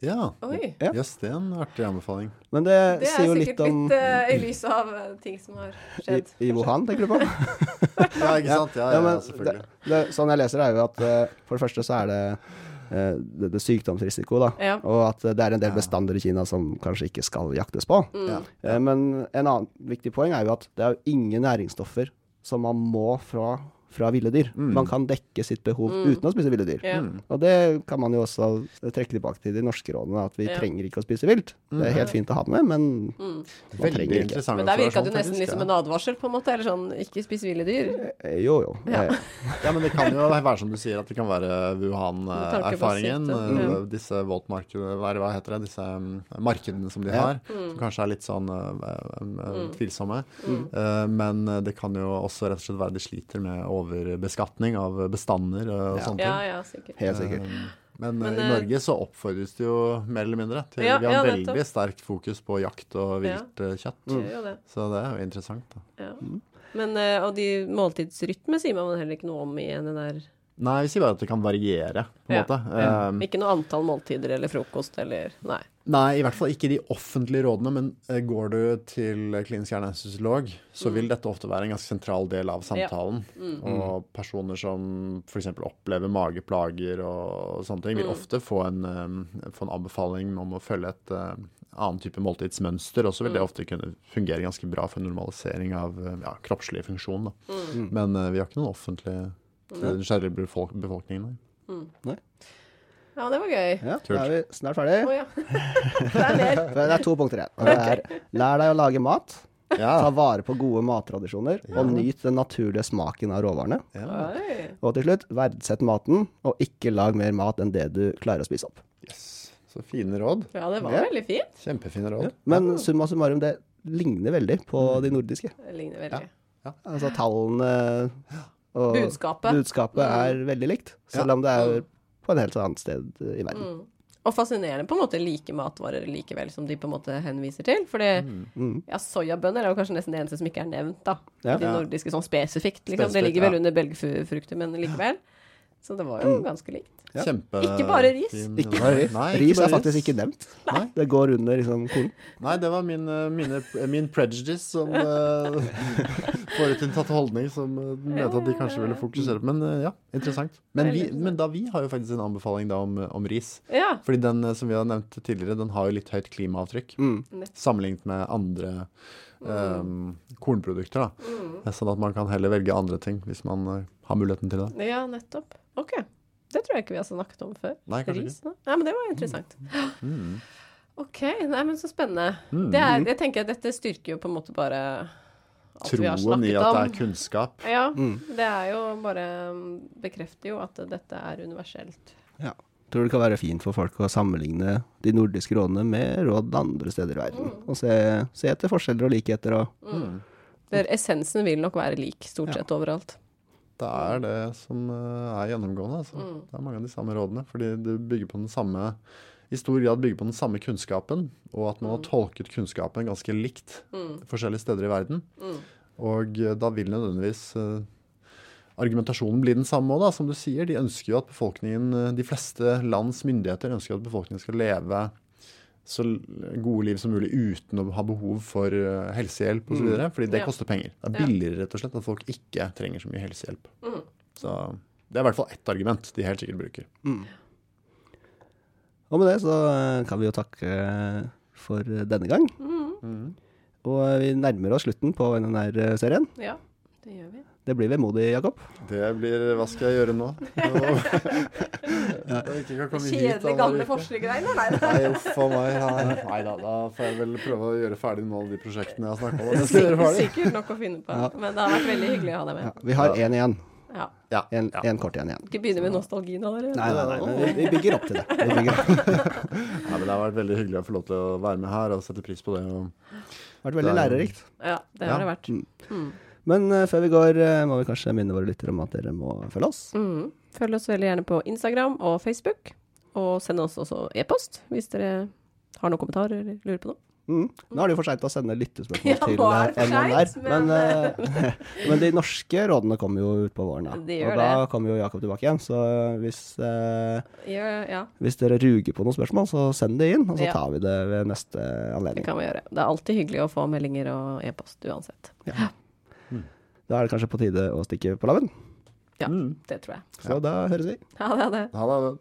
Ja. Oi. Ja. Jøss, det er en artig anbefaling. Men det, Det sier er jo sikkert litt om litt uh, i lys av eh, ting som har skjedd. I Wuhan, tenker du på? Ja, ikke sant? Ja, ja, men ja selvfølgelig. Det, det, sånn jeg leser det, er jo at uh, for det første så er det eh, det, det sykdomsrisiko, da. Ja. Og at det er en del Ja. bestander i Kina som kanskje ikke skal jaktes på. Mm. Ja. Men en annen viktig poeng er jo at det er jo ingen næringsstoffer som man må fra, fra ville dyr. Mm. Man kan dekke sitt behov Mm. uten å spise ville dyr. Yeah. Mm. Og det kan man jo også trekke tilbake til de norske rådene, at vi yeah. trenger ikke å spise vilt. Det er helt fint å ha med, men Mm. man Veldig trenger ikke. Men der virka det jo nesten litt som en advarsel, på en måte. Eller sånn, ikke spis ville dyr. Eh, Jo, jo. Ja. Eh, Ja, men det kan jo være som du sier, at det kan være Wuhan-erfaringen. Eh, Disse våtmarkene, hva er heter det, disse mm, markedene som de har. Mm. Som kanskje er litt sånn Mm. tvilsomme. Mm. Men det kan jo også rett og slett være de sliter med overbeskatning av bestander eh, og Ja. sånne ting. ja, sikkert. Helt sikkert. Eh, Men, Men, eh, i eh, Norge så oppfordres det jo mer eller mindre til Ja, Vi har ja, veldig sterkt fokus på jakt og Ja. vilt ja, kjøtt. Det. Så det er jo interessant, da. Ja. Mm. Men, og de måltidsrytme sier man heller ikke noe om i NNR. Nei, vi sier bare at det kan variere, på en Ja, måte. ja. Eh, Ikke noe antall måltider eller frokost eller Nei. Nei, i hvert fall ikke de offentlige rådene, men eh, går du til klinisk ernæringsfysiolog, så vil dette ofte være en ganske sentral del av samtalen. Mm. Og personer som f.eks. opplever mageplager og sånne ting, vil Mm. ofte få en, eh, få en anbefaling om å følge et eh, annen type måltidsmønster. Og så vil det Mm. ofte kunne fungere ganske bra for normalisering av eh, ja, kroppslig funksjon. Da. Mm. Men vi har ikke noen offentlige til den skjære befolk befolkningen. der. Mm. Ja, det var gøy. Ja, Kult. da er vi snart ferdig. Oh, ja. Det er Det er to punkter igjen. Og det er lær deg å lage mat. Ta vare på gode mattradisjoner, Ja. og nyt den naturlige smaken av råvarene. ja. Og til slutt, verdsett maten, og ikke lag mer mat enn det du klarer å spise opp. Yes. Så fine råd. Ja, det var Ja. veldig fint. Kjempefine råd. Men summa summarum, det ligner veldig på de nordiske. Det ligner veldig. Altså tallene og Budskapet. budskapet er veldig likt, selv Ja. om det er på en helt annet sted i verden. Mm. Og fascinerende på en måte like matvarer likevel, som de på en måte henviser til. For mm, Mm. ja, soyabønner er jo kanskje nesten det eneste som ikke er nevnt, da. Ja. De Ja. nordiske sånn spesifikt, liksom. Spesifikt, det ligger ja. vel under belgfrukter, men likevel. Så det var jo ganske likt. Ja. Kjempe... Ikke bare ris. fin- Ikke bare ris. Nei, ikke ris bare er faktisk ikke nevnt. Nei. Det går under liksom korn. Nei, det var min, eh, mine, min prejudice som uh, forutinntatt holdning som uh, mente at de kanskje ville fokusere på. Men eh, ja, interessant. Men, vi, men da vi har jo faktisk en anbefaling da om, om ris. Ja. Fordi den eh, som vi har nevnt tidligere, den har jo litt høyt klimaavtrykk. Mm. Sammenlignet med andre Um, kornprodukter. da. Sånn at man kan heller velge andre ting hvis man eh, har muligheten til det. ja, nettopp. OK. Det tror jeg ikke vi har snakket om før. Nei, kanskje Ris? Nei, men det var interessant. Mm. OK, nei, men så spennende. Mm. Det er, jeg tenker at dette styrker jo på en måte bare alt vi har Troen i at det er kunnskap. Ja, Mm. det er jo bare Bekrefter jo at dette er universelt. Ja. Tror det kan være fint for folk å sammenligne de nordiske rådene med råd andre steder i verden. Og se, se etter forskjeller og likheter og Mm. Der essensen vil nok være lik stort Ja. sett overalt. Det er det som eh, er gjennomgående. Altså. Mm. Det er mange av de samme rådene. Fordi det bygger på den samme i stor grad bygger på den samme kunnskapen, og at man har tolket kunnskapen ganske likt Mm. forskjellige steder i verden. Mm. Og eh, da vil nødvendigvis eh, argumentasjonen bli den samme òg, som du sier. De ønsker jo at befolkningen, de fleste lands myndigheter ønsker at befolkningen skal leve så gode liv som mulig uten å ha behov for eh, helsehjelp osv. Mm. Fordi det Ja. koster penger. Det er billigere rett og slett at folk ikke trenger så mye helsehjelp. Mm. Så det er i hvert fall ett argument de helt sikkert bruker. Og med det så eh, kan vi jo takke for denne gang. Mm. Og eh, vi nærmer oss slutten på denne serien. Ja, det gjør vi. Det blir vemodig, Jakob. Det blir Hva skal jeg gjøre nå? ja. Kjedelige, gamle Marike. forskergreier. Nei, Nei, uff a meg. Nei. Nei da, da får jeg vel prøve å gjøre ferdig noen av de prosjektene jeg har snakka om. ferdig. Sikkert nok å finne på. Ja. Men det har vært veldig hyggelig å ha deg Ja, med. vi har én igjen. Ja. Ja. En, Ja. en kort igjen igjen. Ikke begynne med nostalgien allerede. Nei, nei, nei, nei. vi, vi bygger opp til det. Vi opp. Ja, men det har vært veldig hyggelig å få lov til å være med her og sette pris på det. Og Vært veldig Det er- lærerikt. Ja, det har Ja. det vært. Mm. Men uh, før vi går, uh, må vi kanskje minne våre lyttere om at dere må følge oss. Mm. Følg oss veldig gjerne på Instagram og Facebook. Og send oss også e-post hvis dere har noen kommentarer eller lurer på noe. Mm. Nå er det jo for seint å sende lyttespørsmål Ja, til eh, NNR, sent, men, men- eh, men de norske rådene kommer jo ut på våren. Da. De og da det. kommer jo Jakob tilbake igjen. Så hvis, eh, Ja, ja, hvis dere ruger på noen spørsmål, så send det inn, og så Ja. tar vi det ved neste anledning. det kan vi gjøre. Det er alltid hyggelig å få meldinger og e-post uansett. Da er det kanskje på tide å stikke på labben. Ja, Mm. det tror jeg. Så da høres vi. Ha det. Ha det. ha det.